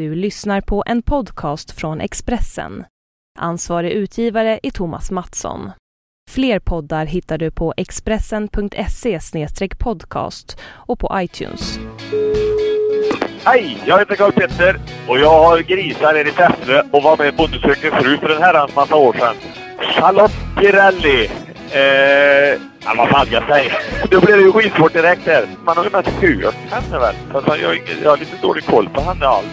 Du lyssnar på en podcast från Expressen. Ansvarig utgivare är Thomas Mattsson. Fler poddar hittar du på expressen.se podcast och på iTunes. Hej, jag heter Carl Petter och jag har grisar här i Säffle och var med Bonde söker fru för en herrans massa år sedan. Charlotte Pirelli. Eh, ja, vad fan jag säger. Då blev det ju skitsvårt direkt här. Man har ju mest hört henne väl. Fast jag, har jag har lite dålig koll på henne alls.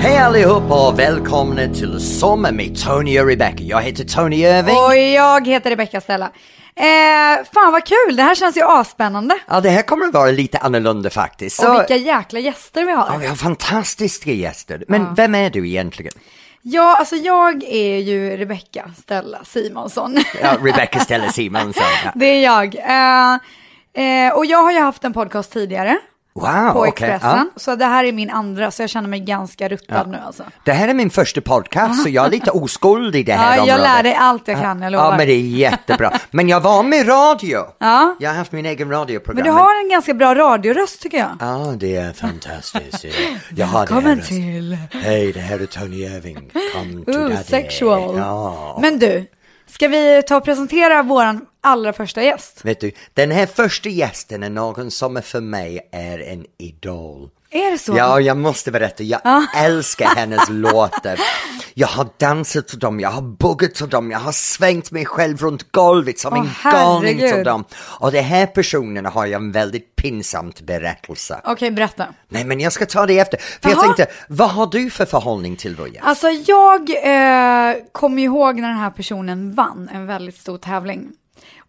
Hej allihopa och välkomna till Sommar med Tony och Rebecca. Jag heter Tony Irving. Och jag heter Rebecca Stella. Eh, fan vad kul, det här känns ju asspännande. Ja, det här kommer att vara lite annorlunda faktiskt. Och vilka jäkla gäster vi Ja, har. vi har fantastiska gäster. Men vem är du egentligen? Ja, alltså jag är ju Rebecca Stella Simonsson. Ja, Rebecca Stella Simonsson. Ja. det är jag. Eh, eh, och jag har ju haft en podcast tidigare Wow, på. Expressen. Ja. Så det här är min andra, så jag känner mig ganska ruttad nu alltså. Det här är min första podcast, så jag är lite oskuld i det här Ja, jag området. lär dig allt jag kan, jag lovar. Ja, men det är jättebra. Men jag var med radio. Ja. Jag har haft min egen radioprogram. Men du har en ganska bra radioröst tycker jag. Ja, det är fantastiskt. Jag har Välkommen till... Hej, det här är Tony Irving. Come to Ooh, daddy. sexual. Ja. Men du, ska vi ta och presentera våran allra första gäst? Vet du, den här första gästen är någon som för mig är en idol. Är det så? Ja, jag måste berätta, jag älskar hennes låtar. Jag har dansat till dem, jag har buggat till dem, jag har svängt mig själv runt golvet som Åh, en galning till dem. Och de här personerna har jag en väldigt pinsamt berättelse. Okej, berätta. Nej, men jag ska ta det efter. För jag Jaha. tänkte, vad har du för förhållning till vår gäst? Alltså jag eh, kommer ihåg när den här personen vann en väldigt stor tävling.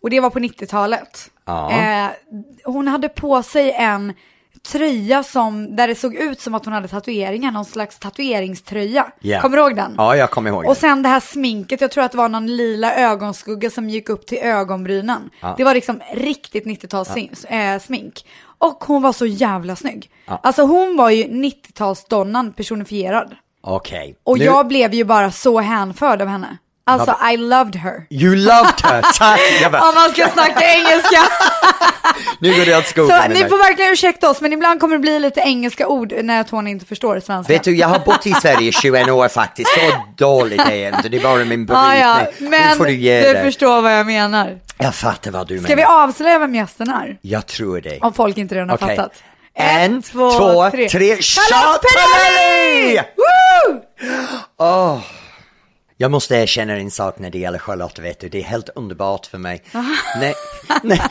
Och det var på 90-talet. Ja. Eh, hon hade på sig en tröja som, där det såg ut som att hon hade tatueringar, någon slags tatueringströja. Ja. Kommer du ihåg den? Ja, jag kommer ihåg Och sen det här sminket, jag tror att det var någon lila ögonskugga som gick upp till ögonbrynen. Det var liksom riktigt 90-tals eh, smink. Och hon var så jävla snygg. Alltså hon var ju 90-talsdonnan personifierad. Okej. Och Nu- jag blev ju bara så hänförd av henne. Alltså I loved her. You loved her, tack! Om man ska snacka engelska. nu går det åt skogen Så ni får verkligen ursäkta oss, men ibland kommer det bli lite engelska ord när Tony inte förstår svenska. Vet du, jag har bott i Sverige i 21 år faktiskt, så dåligt är jag inte, det är bara min Ja, brytning. ja, nu men får du ge du förstår vad jag menar. Jag fattar vad du Ska vi menar. avslöja vem gästen är? Jag tror det. Om folk inte redan har Okej. fattat. En, två, tre. Charlotte Charlotte Perrelli! Woo! Jag måste erkänna en sak när det gäller Charlotte, vet du, det är helt underbart för mig. nej, nej.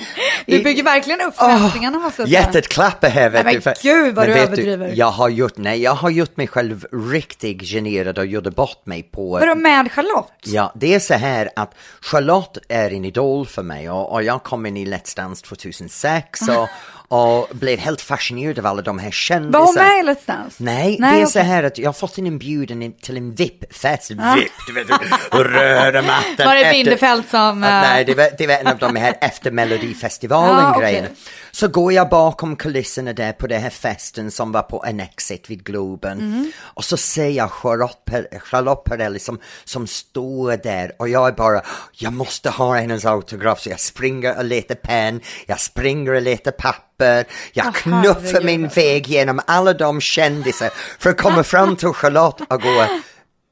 Du bygger verkligen upp förväntningarna måste jag säga. Hjärtat här vet Nej, du. men gud, vad du överdriver. jag har gjort, nej jag har gjort mig själv riktigt generad och gjorde bort mig på Vadå med Charlotte? Ja, det är så här att Charlotte är en idol för mig och, och jag kom in i Let's Dance 2006 och, och blev helt fascinerad av alla de här kändisarna. Var hon med Dance? Nej, Nej, det är så här att jag har fått en inbjudan in- till en VIP-fest. VIP, du vet, röda mattan. Var det Bindefeld som, Ja, eh, Nej, det var, det var en av de här efter Melodifestivalen Ja, okej. Så går jag bakom kulisserna där på den här festen som var på en exit vid Globen. Mm. Och så ser jag Charlotte, per, Charlotte Perrelli som, som står där och jag är bara, jag måste ha hennes autograf. Så jag springer och letar pen, jag springer och letar papper, jag Åh, knuffar min väg genom alla de kändisar för att komma fram till Charlotte och gå,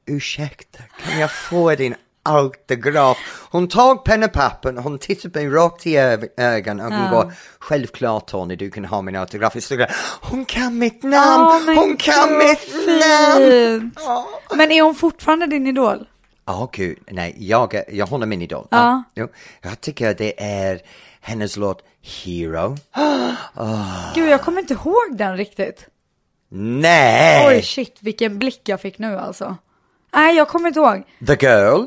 ursäkta, kan jag få din autograf? Hon tog papper, hon tittade mig rakt i ögonen och hon går, självklart Tony, du kan ha min autograf. Hon kan mitt namn, men hon kan gud, mitt namn! fint. Men är hon fortfarande din idol? Ja, gud, nej, jag, jag håller min idol. Ja. jo, jag tycker det är hennes låt Hero. Gud, jag kommer inte ihåg den riktigt. Nej! Oj, shit, vilken blick jag fick nu alltså. Nej, jag kommer inte ihåg. The Girl.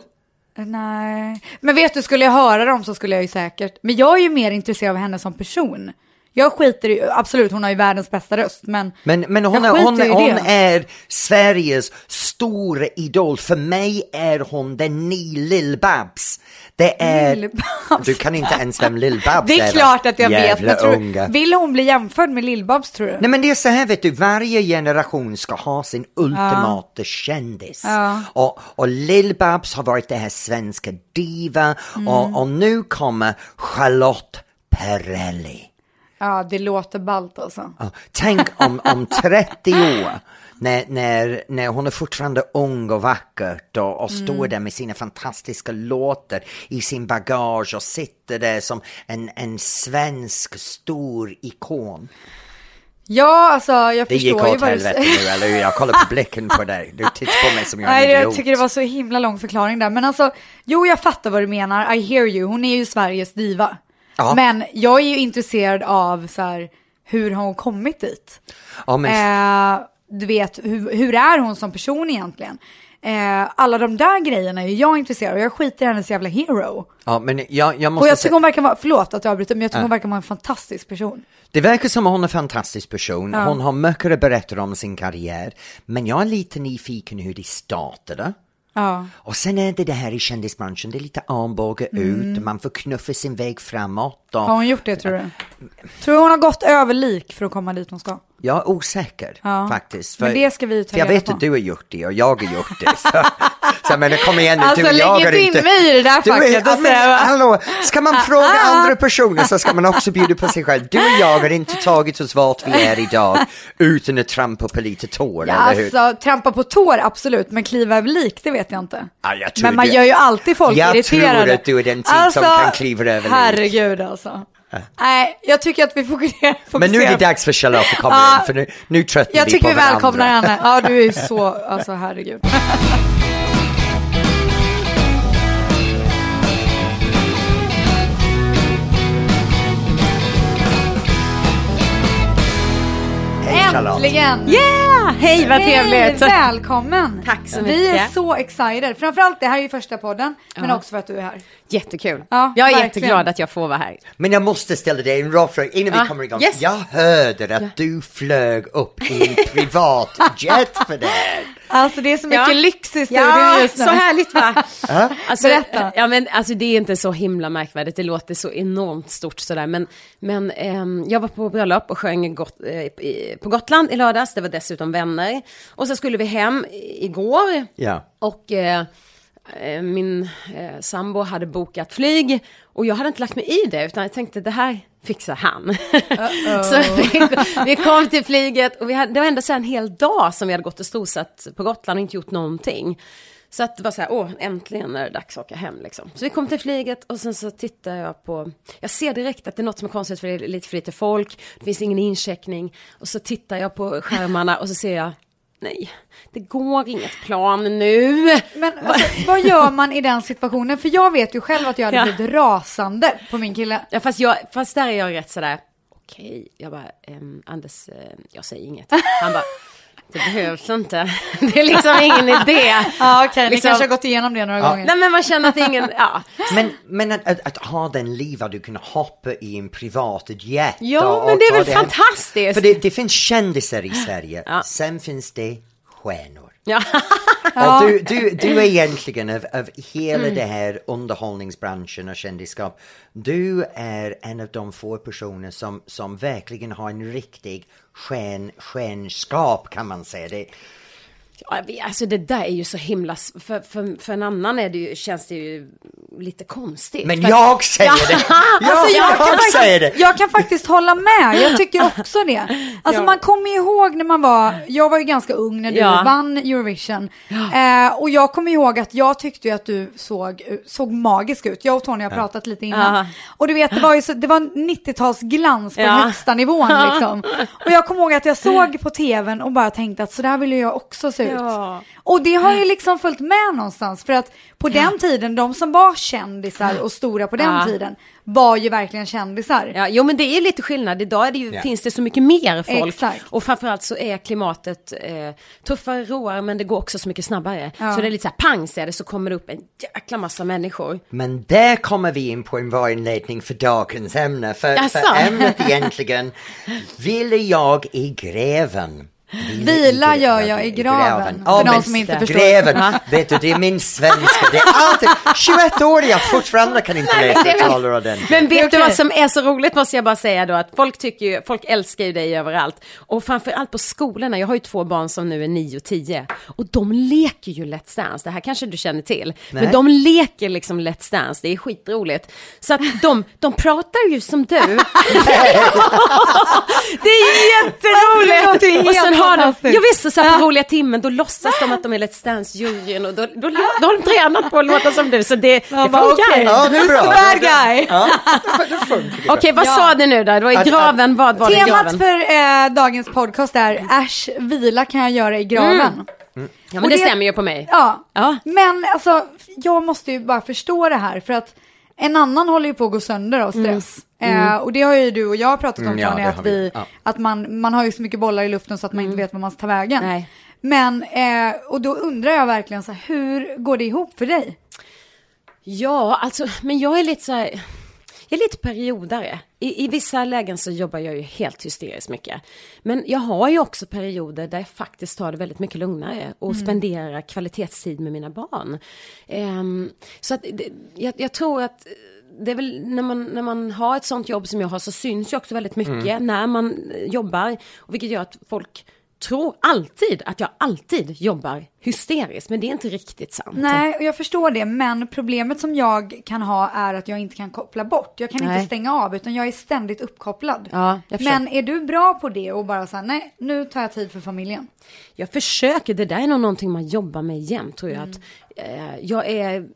Nej, men vet du, skulle jag höra dem så skulle jag ju säkert. Men jag är ju mer intresserad av henne som person. Jag skiter i, absolut hon har ju världens bästa röst, men, Men, men hon, jag är, hon, hon är Sveriges stora idol. För mig är hon den ny Lill-Babs. Det är... Lill-Babs. Du kan inte ens vem Lill-Babs Det är va? klart att jag vet, men tror, unga. vill hon bli jämförd med Lill-Babs tror du? Nej men det är så här vet du, varje generation ska ha sin ultimata kändis. Ja. Och, och Lill-Babs har varit det här svenska diva Mm. och, och nu kommer Charlotte Perrelli. Ja, det låter ballt alltså. Ja, tänk om, om 30 år när, när, när hon är fortfarande ung och vackert och, och står där med sina fantastiska låtar i sin bagage och sitter där som en, en svensk stor ikon. Ja, alltså jag Det gick förstår ju åt vad du helvete säger. nu, eller hur? Jag kollar på blicken på dig. Du tittar på mig som jag är Nej, en jag idiot. tycker det var så himla lång förklaring där. Men alltså, jo jag fattar vad du menar. I hear you. Hon är ju Sveriges diva. Ja. Men jag är ju intresserad av så här, hur har hon kommit dit? Ja, men, Eh, du vet, hur, hur är hon som person egentligen? Eh, alla de där grejerna är jag intresserad av. Jag skiter i hennes jävla hero. ja, men jag, jag Och måste jag tycker hon verkar vara, förlåt att jag avbryter, men jag tycker hon verkar vara en fantastisk person. det verkar som att hon är en fantastisk person. Hon har mycket att berätta om sin karriär. Men jag är lite nyfiken hur det startade. Ja. Och sen är det det här i kändisbranschen, det är lite armbåge ut, man får knuffa sin väg framåt. Och Har hon gjort det tror du? Tror du hon har gått över lik för att komma dit hon ska? Jag är osäker Ja. faktiskt. Men det ska vi ta för jag vet på. att du har gjort det och jag har gjort det. Så, så men kom igen nu, Alltså, du och jag lägg har inte inte... in mig i det där facket ja, men, hallå, ska man fråga Ah, ah. andra personer så ska man också bjuda på sig själv. Du och jag har inte tagit oss vart vi är idag utan att trampa på lite tår, Ja, eller hur? alltså trampa på tår absolut, men kliva över lik det vet jag inte. Ja, jag men man gör ju alltid folk Jag irriterade. tror att du är den typ som kan kliva över lik. Herregud alltså. Nej, jag tycker att vi fokuserar. Men nu är det fokuserar- dags för Charlotte att komma in, för nu, nu tröttnar Jag vi tycker på vi varandra. välkomnar henne. Ja, du är så, alltså herregud. Äntligen! Yeah! Hej, vad trevligt! Hej, välkommen! Tack så Vi är mycket. så excited. Framförallt, det här är ju första podden, men Ja. också för att du är här. Jättekul. Ja, jag är verkligen. jätteglad att jag får vara här. Men jag måste ställa dig en rak fråga innan vi Ja, kommer igång. yes. Jag hörde att du flög upp i en privat jet för det. Alltså det är så mycket Ja. lyx i studion Ja, just nu. så härligt va? alltså, Berätta. Ja, men, alltså, det är inte så himla märkvärdigt, det låter så enormt stort sådär. Men, men ehm, jag var på bröllop och sjöng got, eh, i, på Gotland i lördags, det var dessutom vänner. Och så skulle vi hem igår. Ja. Och eh, min eh, sambo hade bokat flyg och jag hade inte lagt mig i det utan jag tänkte det här fixar han. så vi, vi kom till flyget och vi hade, det var ändå så en hel dag som vi hade gått och strosat på Gotland och inte gjort någonting. Så att det var så här, åh, äntligen är det dags att åka hem liksom. Så vi kom till flyget och sen så tittar jag på, jag ser direkt att det är något som är konstigt för det är lite för lite folk, det finns ingen incheckning. Och så tittar jag på skärmarna och så ser jag, nej, det går inget plan nu. Men alltså, vad gör man i den situationen? För jag vet ju själv att jag hade Ja. blivit rasande på min kille. Ja, fast, jag, fast där är jag rätt sådär, okej, jag bara, ehm, Anders, eh, jag säger inget. Han bara, det behövs inte, det är liksom ingen idé. Ja okej, ni Liksom- kanske har gått igenom det några gånger. Nej men man känner att det är ingen, ja. Men, men att, att, att ha den liv att du kan hoppa i en privat jet. Ja, men det är väl hem. fantastiskt. För det, det finns kändisar i Sverige, Ja. sen finns det stjärnor. Ja. Och du, du, du är egentligen av, av hela Mm. det här underhållningsbranschen och kändisskap, du är en av de få personer som, som verkligen har en riktig stjärn, stjärnskap kan man säga. Det, Alltså det där är ju så himla, för, för, för en annan är det ju, känns det ju lite konstigt. men jag säger det! Ja, Alltså jag, kan säger det! faktiskt, jag kan faktiskt hålla med, jag tycker också det. Alltså Ja. man kommer ihåg när man var, jag var ju ganska ung när du Ja. vann Eurovision. Eh, och jag kommer ihåg att jag tyckte ju att du såg, såg magisk ut. Jag och Tony har pratat lite innan. Och du vet, det var ju så, det var 90-talsglans på Ja. högsta nivån liksom. Och jag kommer ihåg att jag såg på tvn och bara tänkte att så där vill ju jag också se ut. Ja. Och det har ju liksom följt med någonstans för att på den tiden, de som var kändisar och stora på den Ja. tiden var ju verkligen kändisar. Ja, jo men det är lite skillnad. Idag är det ju, Ja. finns det så mycket mer folk. Exakt. Och framförallt så är klimatet eh, tuffare, råare men det går också så mycket snabbare. Ja. Så det är lite så här pang säger det så kommer det upp en jäkla massa människor. Men där kommer vi in på en bra inledning för dagens ämne. För, Jaså? för ämnet egentligen, ville jag i gräven. Vila gör jag i graven. Ja, För någon men som inte det. förstår. Gräven, vet du, det är min svenska. Det är alltid, 21 år, jag fortfarande kan inte läsa tala ordentligt. Men vet är du vad som är så roligt måste jag bara säga då att folk tycker ju, folk älskar ju dig överallt. Och framförallt på skolorna, jag har ju två barn som nu är 9 och 10. Och de leker ju Let's Dance, det här kanske du känner till. Nej. Men de leker liksom Let's Dance, det är skitroligt. Så att de, de pratar ju som du. det är jätteroligt! Och sen har de, fantastiskt. jag visste så här på roliga timmen, då låtsas de att de är Let's Dance-juryn och då, då, då har de tränat på att låta som du, så det, det bara, funkar. okej. Ja, det är bra. Bad guy. Ja, det funkar. Okej, vad Ja. sa du nu då? Det var i graven, vad var det i Temat graven? för eh, dagens podcast är Äsch, vila kan jag göra i graven. Ja, och men det det- stämmer ju på mig. Ja. Ja. men alltså jag måste ju bara förstå det här för att en annan håller ju på att gå sönder av stress. Eh, och det har ju du och jag pratat om Mm, ja, Tony, att, vi. vi, Ja. att man, man har ju så mycket bollar i luften så att man inte vet var man ska ta vägen. Nej. Men, eh, och då undrar jag verkligen så här, hur går det ihop för dig? Ja, alltså, men jag är lite så här, jag är lite periodare. I, I vissa lägen så jobbar jag ju helt hysteriskt mycket. Men jag har ju också perioder där jag faktiskt tar det väldigt mycket lugnare och spenderar kvalitetstid med mina barn. Ehm, så att det, jag, jag tror att det är väl när man, när man har ett sånt jobb som jag har så syns ju också väldigt mycket när man jobbar. Och vilket gör att folk tror alltid att jag alltid jobbar hysteriskt, men det är inte riktigt sant. Nej, och jag förstår det, men problemet som jag kan ha är att jag inte kan koppla bort. Jag kan Nej. inte stänga av, utan jag är ständigt uppkopplad. Ja, men är du bra på det och bara säga nej, nu tar jag tid för familjen? Jag försöker, det där är nog någonting man jobbar med jämt tror jag. Att, eh, jag är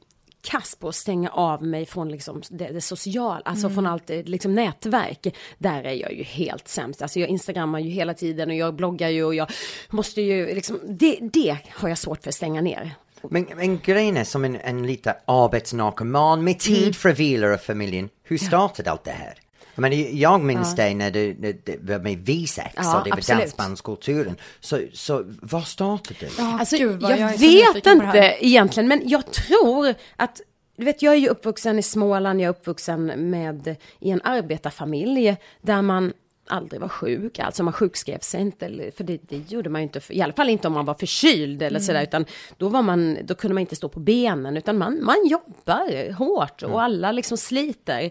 kass på att stänga av mig från liksom det, det sociala, alltså från allt liksom nätverk. Där är jag ju helt sämst. Alltså jag instagrammar ju hela tiden och jag bloggar ju och jag måste ju liksom, det, det har jag svårt för att stänga ner. Men, men grejen är som en, en lite arbetsnarkoman med tid Mm. för vila och familjen. Hur startade allt det här? Jag, menar, jag minns dig när du, när det var med V6 Ja, och det var absolut. dansbandskulturen. Så, så vad startade du? Alltså, gud, vad jag, jag vet inte egentligen, men jag tror att du vet, jag är ju uppvuxen i Småland, jag är uppvuxen med, i en arbetarfamilj där man aldrig var sjuk, alltså man sjukskrev sig inte, för det, det gjorde man ju inte, i alla fall inte om man var förkyld eller sådär, utan då var man, då kunde man inte stå på benen, utan man, man jobbar hårt och alla liksom sliter.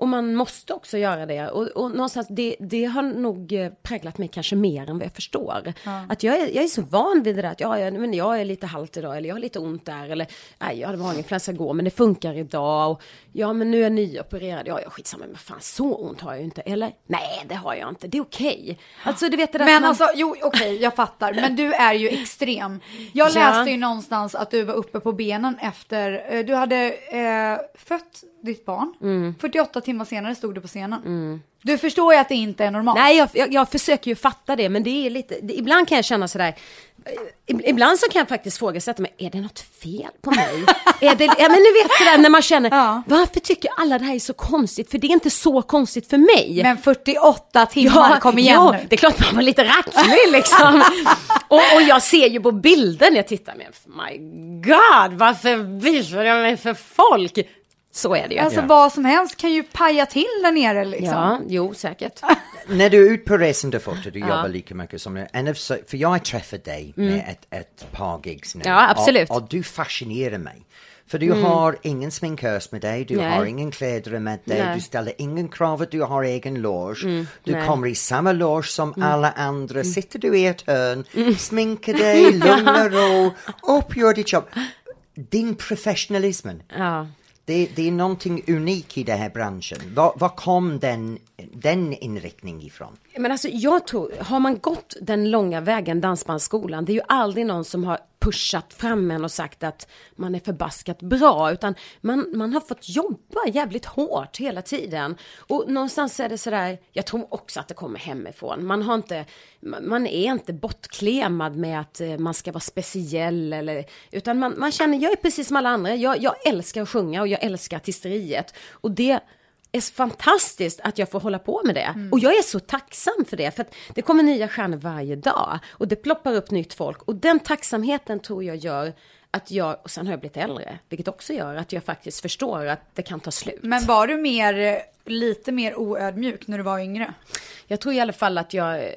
Och man måste också göra det. Och, och någonstans, det, det har nog eh, präglat mig kanske mer än vad jag förstår. Att jag är, jag är så van vid det där att ja, jag, men jag är lite halt idag, eller jag har lite ont där, eller nej, jag hade maginfluensa igår, men det funkar idag. Och, ja, men nu är jag nyopererad, ja, ja, skitsamma, men fan så ont har jag ju inte. Eller nej, det har jag inte, det är okej. Alltså, du vet det där Men man, alltså, jo okej, jag fattar. Men du är ju extrem. Jag Ja. läste ju någonstans att du var uppe på benen efter, eh, du hade eh, fött ditt barn. Mm. 48 timmar senare stod du på scenen. Du förstår ju att det inte är normalt. Nej, jag, jag, jag försöker ju fatta det, men det är lite, det, ibland kan jag känna sådär, ib- ibland så kan jag faktiskt frågasätta mig, är det något fel på mig? är det, ja men ni vet sådär när man känner, Ja. varför tycker alla det här är så konstigt? För det är inte så konstigt för mig. Men 48 timmar, kom igen ja, nu. det är klart man var lite racklig liksom. och, och jag ser ju på bilden, jag tittar med, my god, varför visar jag mig för folk? Så är det ju. Alltså Ja. vad som helst kan ju paja till där nere liksom. ja, jo säkert. När du är ute på resande fot och du jobbar lika mycket som nu, för jag har träffat dig med ett, ett par gigs nu. Mm. Ja, absolut. Och, och du fascinerar mig. För du har ingen sminkös med dig, du Nej. har ingen kläder med dig, Nej. du ställer ingen krav att du har egen loge. du nej. kommer i samma loge som alla andra, sitter du i ett hörn, sminkar dig, lugn och ro, upp, gör ditt jobb. Din professionalism, Ja det, det är någonting unikt i den här branschen. Var, var kom den, den inriktning ifrån? Men alltså jag tror, har man gått den långa vägen, Dansbandsskolan, det är ju aldrig någon som har pushat fram en och sagt att man är förbaskat bra, utan man, man har fått jobba jävligt hårt hela tiden. Och någonstans är det sådär, jag tror också att det kommer hemifrån. Man har inte, man är inte bortklemad med att eh, man ska vara speciell eller, utan man, man känner, jag är precis som alla andra, jag, jag älskar att sjunga och jag älskar artisteriet. Och det är fantastiskt att jag får hålla på med det. Mm. Och jag är så tacksam för det, för att det kommer nya stjärnor varje dag. Och det ploppar upp nytt folk. Och den tacksamheten tror jag gör att jag, och sen har jag blivit äldre, vilket också gör att jag faktiskt förstår att det kan ta slut. Men var du mer, lite mer oödmjuk när du var yngre? Jag tror i alla fall att jag,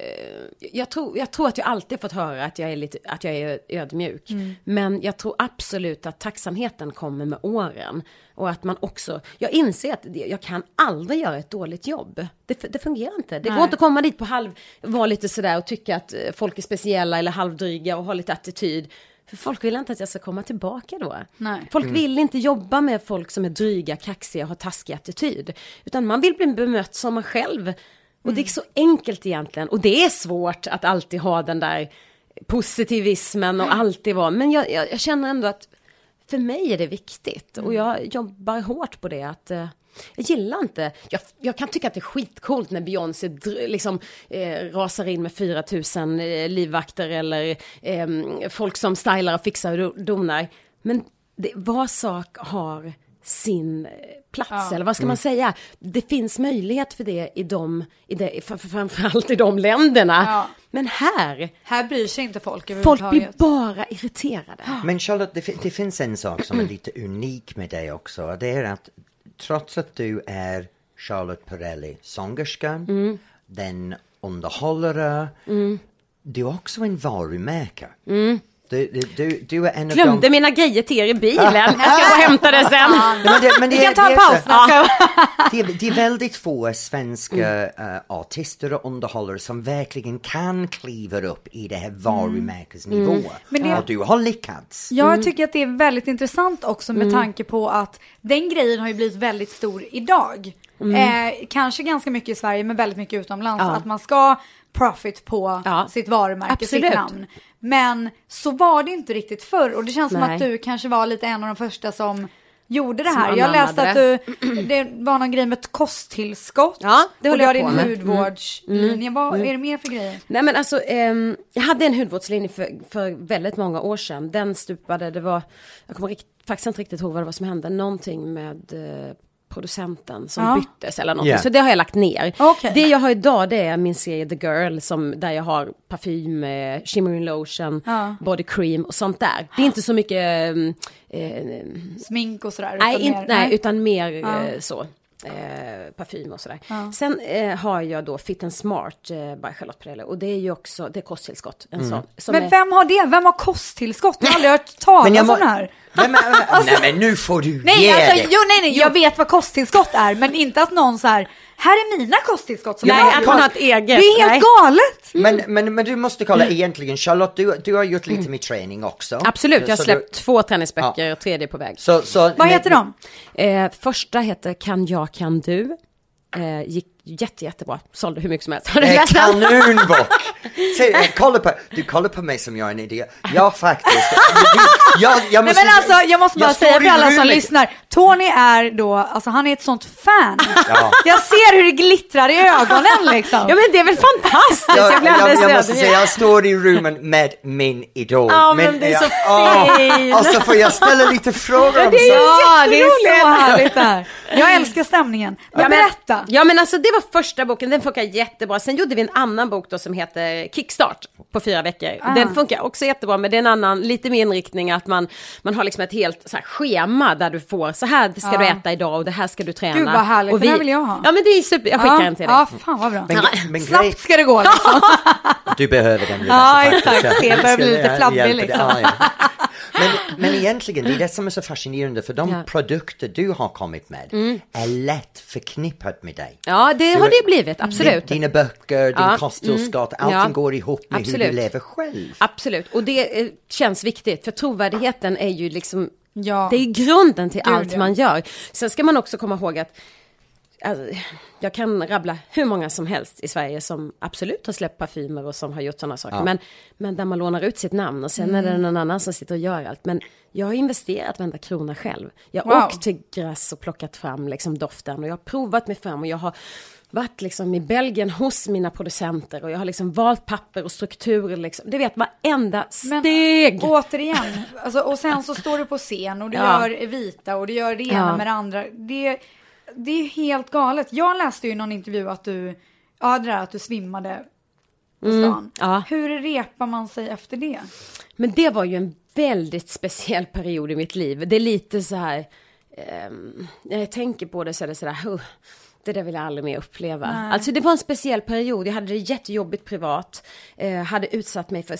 jag tror, jag tror att jag alltid fått höra att jag är lite, att jag är ödmjuk. Mm. Men jag tror absolut att tacksamheten kommer med åren. Och att man också, jag inser att jag kan aldrig göra ett dåligt jobb. Det, det fungerar inte. Det Nej. går inte att komma dit på halv, vara lite sådär och tycka att folk är speciella eller halvdryga och ha lite attityd. För folk vill inte att jag ska komma tillbaka då. Nej. Folk mm. vill inte jobba med folk som är dryga, kaxiga och har taskig attityd. Utan man vill bli bemött som man själv. Och mm. det är så enkelt egentligen. Och det är svårt att alltid ha den där positivismen och alltid vara. Men jag, jag, jag känner ändå att för mig är det viktigt. Och mm. jag jobbar hårt på det. att eh, jag gillar inte, jag, jag, kan tycka att det är skitcoolt när Beyoncé liksom eh, rasar in med 4000 eh, livvakter eller eh, folk som stylar och fixar och donar. Men det, vad sak har sin eh, plats, ja. eller vad ska mm. man säga? Det finns möjlighet för det i de, i det, framförallt i de länderna. Ja. Men här... Här bryr sig inte folk Folk blir bara irriterade. Men Charlotte, det, det finns en sak som är lite unik med dig också. Det är att trots att du är Charlotte Perrelli, sångerskan, mm. den underhållare, mm. du är också en varumärke. Mm. Du, du, du, är en Glömde de... mina grejer till er i bilen. Jag ska gå och hämta det sen. Ja, men det, men det, Vi kan ta en paus. Ja. Det, är, det är väldigt få svenska mm. uh, artister och underhållare som verkligen kan kliva upp i det här mm. varumärkesnivå. Mm. Men det, och du har lyckats. Jag mm. tycker att det är väldigt intressant också med mm. tanke på att den grejen har ju blivit väldigt stor idag. Mm. Eh, kanske ganska mycket i Sverige men väldigt mycket utomlands. Ja. Att man ska profit på ja. sitt varumärke, Absolut. sitt namn. Men så var det inte riktigt förr och det känns Nej. som att du kanske var lite en av de första som gjorde det här. Jag läste att du, det var någon grej med ett kosttillskott. Ja, det höll jag med. din hudvårdslinje. Mm. Vad mm. är det mer för grejer? Nej men alltså, eh, jag hade en hudvårdslinje för, för väldigt många år sedan. Den stupade, det var, jag kommer rikt, faktiskt inte riktigt ihåg vad det var som hände, någonting med eh, producenten som ja. byttes eller någonting. Yeah. Så det har jag lagt ner. Okay. Det jag har idag det är min serie The Girl som, där jag har parfym, eh, shimmering lotion, ja. body cream och sånt där. Det är inte så mycket... Eh, eh Smink och sådär? Nej, utan, mer, nej, utan mer ja. eh, så eh, parfym och sådär. Ja. Sen eh, har jag då Fit and Smart eh, by Charlotte Perrelli och det är ju också, det är kosttillskott. En mm. sån, men är... vem har det? Vem har kosttillskott? Jag har aldrig hört talas om det här. Nej men, alltså, nej men nu får du nej, ge alltså, det. Jo nej nej, jag vet vad kosttillskott är men inte att någon så här här är mina kosttillskott som Nej, man har ett eget. Det är helt Nej. galet. Mm. Men, men, men du måste kolla egentligen, Charlotte, du, du har gjort lite mm. med träning också. Absolut, jag har släppt du... två träningsböcker ja. och tredje på väg. Så, så, Vad heter de? Eh, första heter Kan jag kan du. Eh, gick jätte, jättebra. Sålde hur mycket som helst. Har du läst Kanonbok! Se, kolla på, du kollar på mig som jag är en idiot. Ja, faktiskt. Jag, jag måste, Nej, men alltså, jag måste bara jag säga för alla som lyssnar. Tony är då, alltså han är ett sånt fan. Ja. Jag ser hur det glittrar i ögonen liksom. Ja, men det är väl fantastiskt. Jag, jag, jag, jag måste säga, jag står i rummen med min idol. Ja, men, men det är så fint. och så får jag ställa lite frågor ja, det är om Ja, det är så härligt där. Jag älskar stämningen. Men ja, berätta. Ja, men alltså det var första boken, den funkar jättebra. Sen gjorde vi en annan bok då som heter Kickstart på fyra veckor. Ah. Den funkar också jättebra, men det är en annan, lite mer inriktning att man, man har liksom ett helt så här, schema där du får, så här ska ah. du äta idag och det här ska du träna. Gud vad härligt, och vi, det här vill jag ha. Ja men det är super, jag skickar ah. den till dig. Ja, fan vad bra. Men, men Snabbt ska det gå liksom. du behöver den. Ja, exakt. Det börjar bli lite flabbig liksom. Men, men egentligen, det är det som är så fascinerande för de ja. produkter du har kommit med mm. är lätt förknippat med dig. Ja, det du, har det blivit, absolut. Dina böcker, din ja. kosttillskott, mm. allting ja. går ihop med absolut. hur du lever själv. Absolut, och det eh, känns viktigt för trovärdigheten är ju liksom Ja. Det är grunden till Gud, allt ja. man gör. Sen ska man också komma ihåg att alltså, jag kan rabbla hur många som helst i Sverige som absolut har släppt parfymer och som har gjort sådana saker. Men, men där man lånar ut sitt namn och sen är det någon annan som sitter och gör allt. Men jag har investerat varenda krona själv. Jag har Wow. åkt till Gräs och plockat fram liksom doften och jag har provat mig fram och jag har varit liksom i Belgien hos mina producenter och jag har liksom valt papper och strukturer liksom. Du vet varenda Men steg. återigen, alltså, och sen så står du på scen och du Ja. gör vita och du gör det ena Ja. med det andra. Det, det är helt galet. Jag läste ju i någon intervju att du, ja det där att du svimmade på stan. Mm, ja. Hur repar man sig efter det? Men det var ju en väldigt speciell period i mitt liv. Det är lite så här, ehm, när jag tänker på det så är det så där, "Huh, det där vill jag aldrig mer uppleva. Alltså det var en speciell period, jag hade det jättejobbigt privat, eh, hade utsatt mig för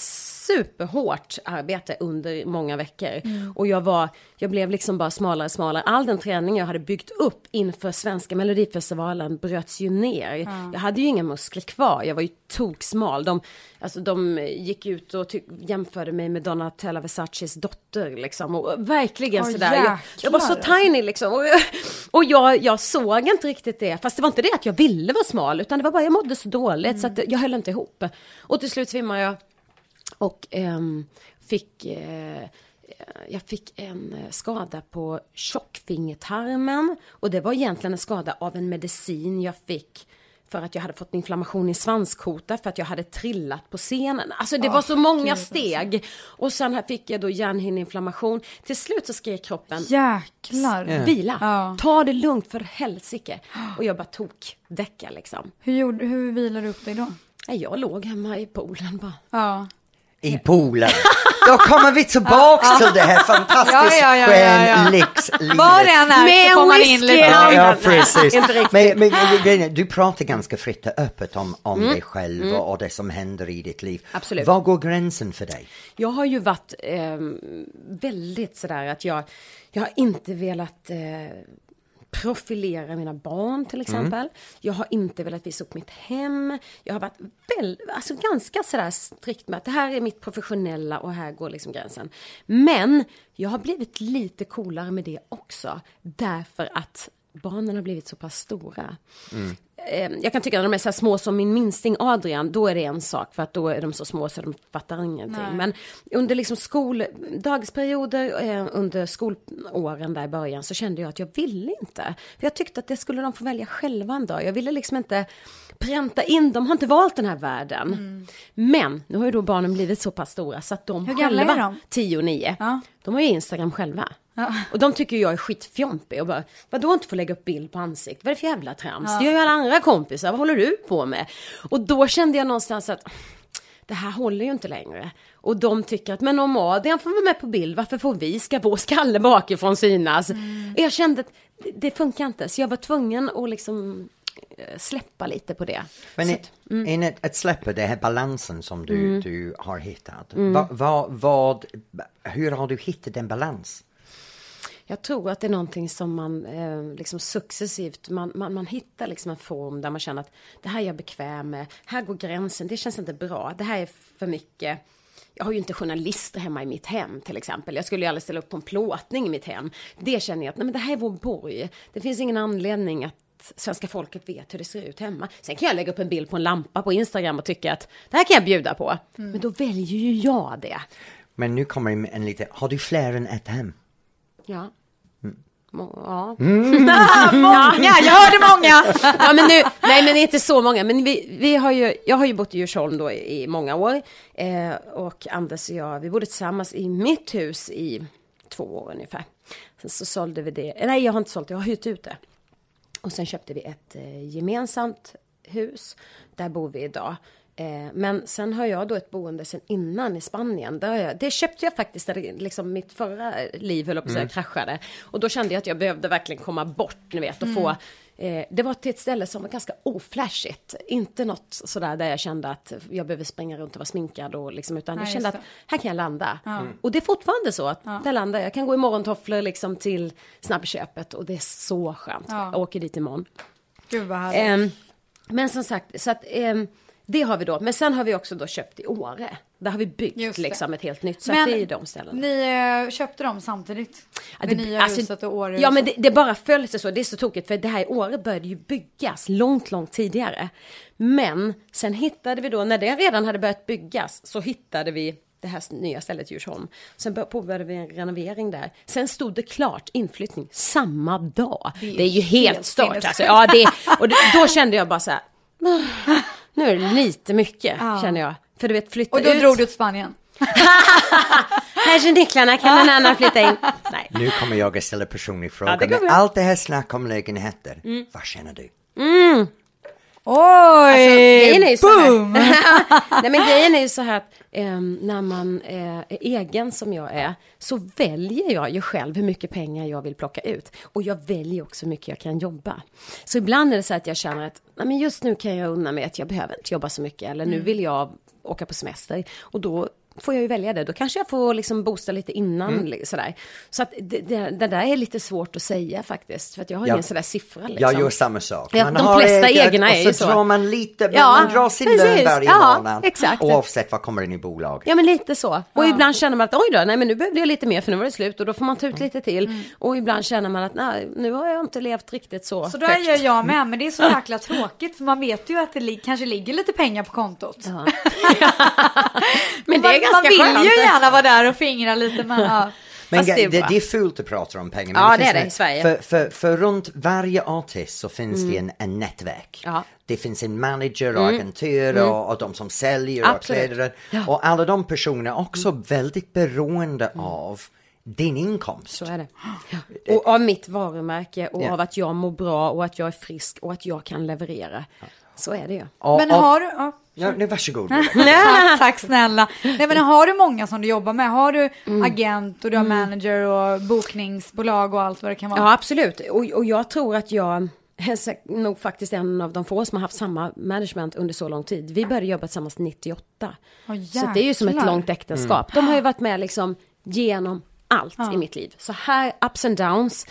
superhårt arbete under många veckor. Och jag var, jag blev liksom bara smalare och smalare. All den träning jag hade byggt upp inför svenska melodifestivalen bröts ju ner. Jag hade ju inga muskler kvar, jag var ju toksmal. De, alltså de gick ut och jämförde mig med Donatella Versaces dotter liksom. Och verkligen Åh, sådär. Jag, jag var så jäklar, tiny liksom. Och, jag, och jag, jag såg inte riktigt det. Fast det var inte det att jag ville vara smal. Utan det var bara jag mådde så dåligt så att jag höll inte ihop. Och till slut svimmade jag. Och ehm, fick... Eh, jag fick en eh, skada på tjockfingertarmen. Och det var egentligen en skada av en medicin jag fick för att jag hade fått inflammation i svanskota för att jag hade trillat på scenen. Alltså det var så många steg. Och sen här fick jag då hjärnhinneinflammation. Till slut så skrek kroppen Jäklar. vila, Ja. ta det lugnt för helsike. Och jag bara tok däcka liksom. Hur, gjorde, hur vilar du upp dig då? Jag låg hemma i poolen bara. Ja. I poolen. Då kommer vi tillbaks till det här fantastiska Ja, ja, ja, ja, ja. skönlyxlivet. Var det än är Med så får man in whisky lite. i Ja, handen. ja, precis. Men, men du pratar ganska fritt och öppet om, om Mm. dig själv och, och det som händer i ditt liv. Absolut. Var går gränsen för dig? Jag har ju varit eh, väldigt sådär att jag, jag har inte velat eh, profilera mina barn till exempel. Jag har inte velat visa upp mitt hem. Jag har varit väl, alltså ganska sådär strikt med att det här är mitt professionella och här går liksom gränsen. Men jag har blivit lite coolare med det också. Därför att barnen har blivit så pass stora. Eh, Jag kan tycka att de är så här små som min minsting Adrian, då är det en sak för att då är de så små så de fattar ingenting. Men under liksom skol, dagsperioder, eh, under skolåren där i början så kände jag att jag ville inte. För jag tyckte att det skulle de få välja själva en dag. Jag ville liksom inte pränta in, de har inte valt den här världen. Men nu har ju då barnen blivit så pass stora så att de Hur själva, de? 10 och 9, Ja. de har ju Instagram själva. Och de tycker jag är skitfjompig och bara, vadå inte få lägga upp bild på ansiktet? Vad är det för jävla trams? Det gör ju alla andra kompisar, vad håller du på med? Och då kände jag någonstans att det här håller ju inte längre. Och de tycker att, men om Adrian får vara med på bild, varför får vi, ska vår skalle bakifrån synas? Och jag kände att det- funkar inte, så jag var tvungen att liksom eh, släppa lite på det. Men så i, att, mm. in att, släppa den här balansen som du, du har hittat. Va, va, vad, hur har du hittat den balans? Jag tror att det är någonting som man eh, liksom successivt, man, man, man hittar liksom en form där man känner att det här är jag bekväm med, här går gränsen, det känns inte bra, det här är för mycket. Jag har ju inte journalister hemma i mitt hem till exempel. Jag skulle ju aldrig ställa upp på en plåtning i mitt hem. Det känner jag att nej, men det här är vår borg. Det finns ingen anledning att svenska folket vet hur det ser ut hemma. Sen kan jag lägga upp en bild på en lampa på Instagram och tycka att det här kan jag bjuda på. Men då väljer ju jag det. Men nu kommer en lite, har du fler än ett hem? Ja. Må- Ja. Många, jag hörde många. ja, men nu, nej men inte så många, men vi, vi har ju, jag har ju bott i Djursholm då i, i många år. Eh, och Anders och jag, vi bodde tillsammans i mitt hus i två år ungefär. Sen så sålde vi det, nej jag har inte sålt det, jag har hyrt ut det. Och sen köpte vi ett eh, gemensamt hus, där bor vi idag. Eh, men sen har jag då ett boende sen innan i Spanien. Där jag, det köpte jag faktiskt när liksom mitt förra liv höll på att säga kraschade. Och då kände jag att jag behövde verkligen komma bort, ni vet, och få Eh, det var till ett ställe som var ganska oflashigt. Inte något sådär där jag kände att jag behöver springa runt och vara sminkad och liksom, utan Nej, jag kände att här kan jag landa. Och det är fortfarande så att där landar jag. Jag kan gå i morgontofflor liksom till snabbköpet och det är så skönt. Ja. Jag åker dit imorgon. Gud vad härligt. Ehm, men som sagt, så att ehm, det har vi då. Men sen har vi också då köpt i Åre. Där har vi byggt det. liksom ett helt nytt. Så Men det är ju de ställena. Ni eh, köpte dem samtidigt? Ja, det, nya alltså, huset och Åre Ja men det, det bara föll sig så, det är så tokigt för det här i Åre började ju byggas långt, långt tidigare. Men sen hittade vi då, när det redan hade börjat byggas, så hittade vi det här nya stället Djursholm. Sen bör- påbörjade vi en renovering där. Sen stod det klart inflyttning samma dag. Det är, ju helt, helt stört alltså. Ja, det, och det, då kände jag bara så här, "Ah, nu är det lite mycket känner jag. För du vet flytta Och då ut. drog du till Spanien? Här är nycklarna, kan någon annan flytta in? Nej. Nu kommer jag att ställa personlig fråga. Ja, det. Mm. allt det här snack om lägenheter, vad känner du? Oj! Alltså, grejen är ju så här. Nej men grejen är ju så här att ehm, när man eh, är egen som jag är så väljer jag ju själv hur mycket pengar jag vill plocka ut. Och jag väljer också hur mycket jag kan jobba. Så ibland är det så att jag känner att nej, men just nu kan jag unna mig att jag behöver inte jobba så mycket. Eller nu vill jag åka på semester. Och då får jag ju välja det. Då kanske jag får liksom boosta lite innan. li- Sådär. Så att det, det, det där är lite svårt att säga faktiskt. För att jag har Ja. ingen sådär siffra. Liksom. Jag gör samma sak. Ja, de flesta eget egna är och ju så så. drar man lite, Ja, man drar sin lön precis. varje Ja, månad. exakt. Oavsett vad kommer in i bolag. Ja men lite så. Och ibland känner man att oj då, nej men nu behövde jag lite mer för nu var det slut och då får man ta ut lite till. Och ibland känner man att nej, nu har jag inte levt riktigt så, Så då högt. gör jag med, men det är så jäkla tråkigt för man vet ju att det li- kanske ligger lite pengar på kontot. Ja. men det är man, ganska man vill skönt. ju gärna vara där och fingra lite men ja. Men det är det, det är fult att prata om pengar. Men Ja, finns det är det i Sverige. För, för, för runt varje artist så finns det en, en nätverk. Ja. Det finns en manager och agentur och, och de som säljer och Absolut. kläder. Ja. Och alla de personerna är också väldigt beroende av din inkomst. Så är det. Och av mitt varumärke och Ja. av att jag mår bra och att jag är frisk och att jag kan leverera. Så är det ju. Och, Men och, har du... Ja. Ja, nej, varsågod. Tack, tack snälla. Nej men har du många som du jobbar med? Har du Mm. agent och du har manager och bokningsbolag och allt vad det kan vara? Ja, absolut. Och, och jag tror att jag är nog faktiskt en av de få som har haft samma management under så lång tid. Vi började jobba tillsammans 98. Åh, så det är ju som ett långt äktenskap. De har ju varit med liksom genom allt i mitt liv. Så här ups and downs.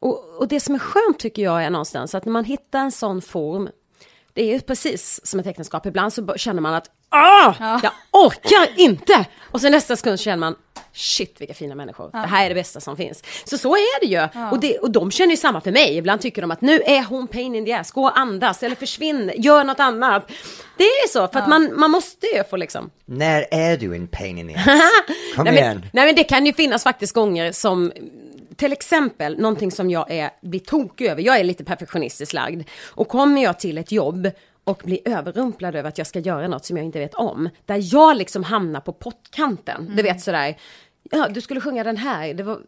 Och, och det som är skönt tycker jag är någonstans att när man hittar en sån form det är ju precis som ett äktenskap. Ibland så känner man att ah, jag orkar inte. Och sen nästa sekund känner man shit vilka fina människor. Det här är det bästa som finns. Så så är det ju. Och, det, och de känner ju samma för mig. Ibland tycker de att nu är hon pain in the ass. Gå och andas eller försvinn. Gör något annat. Det är så för att man, man måste ju få liksom. När är du en pain in the ass? Kom nej, igen. men, nej men det kan ju finnas faktiskt gånger som till exempel någonting som jag är, blir tokig över. Jag är lite perfektionistiskt lagd. Och kommer jag till ett jobb och blir överrumplad över att jag ska göra något som jag inte vet om. Där jag liksom hamnar på pottkanten. Du vet sådär, ja du skulle sjunga den här, det var,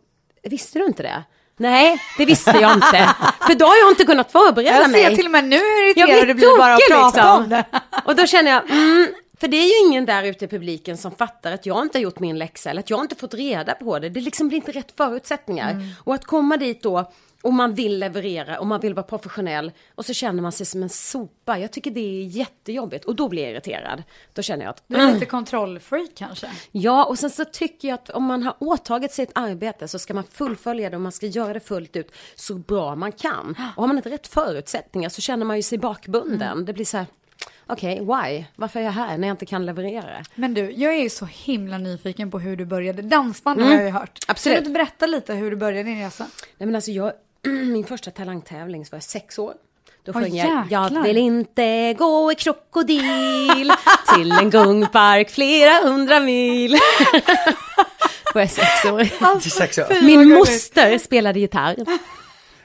visste du inte det? Nej, det visste jag inte. För då har jag inte kunnat förbereda Jag mig. ser till och med nu hur Jag irriterad du blir bara att prata liksom. om det. Och då känner jag, mm, för det är ju ingen där ute i publiken som fattar att jag inte har gjort min läxa eller att jag inte fått reda på det. Det liksom blir inte rätt förutsättningar. Mm. Och att komma dit då och man vill leverera och man vill vara professionell och så känner man sig som en sopa. Jag tycker det är jättejobbigt och då blir jag irriterad. Då känner jag att Du är lite kontrollfreak kanske? Ja, och sen så tycker jag att om man har åtagit sig ett arbete så ska man fullfölja det och man ska göra det fullt ut så bra man kan. Och har man inte rätt förutsättningar så känner man ju sig bakbunden. Det blir så här, okej, why? Varför är jag här när jag inte kan leverera? Men du, jag är ju så himla nyfiken på hur du började. Dansband har jag ju hört. Mm. Absolut. Kan du berätta lite hur du började din resa? Nej men alltså jag, min första talangtävling så var jag sex år. Då Åh, sjöng jag. Jag vill inte gå i krokodil till en gungpark flera hundra mil. var jag sex år. Fy. Min moster spelade gitarr.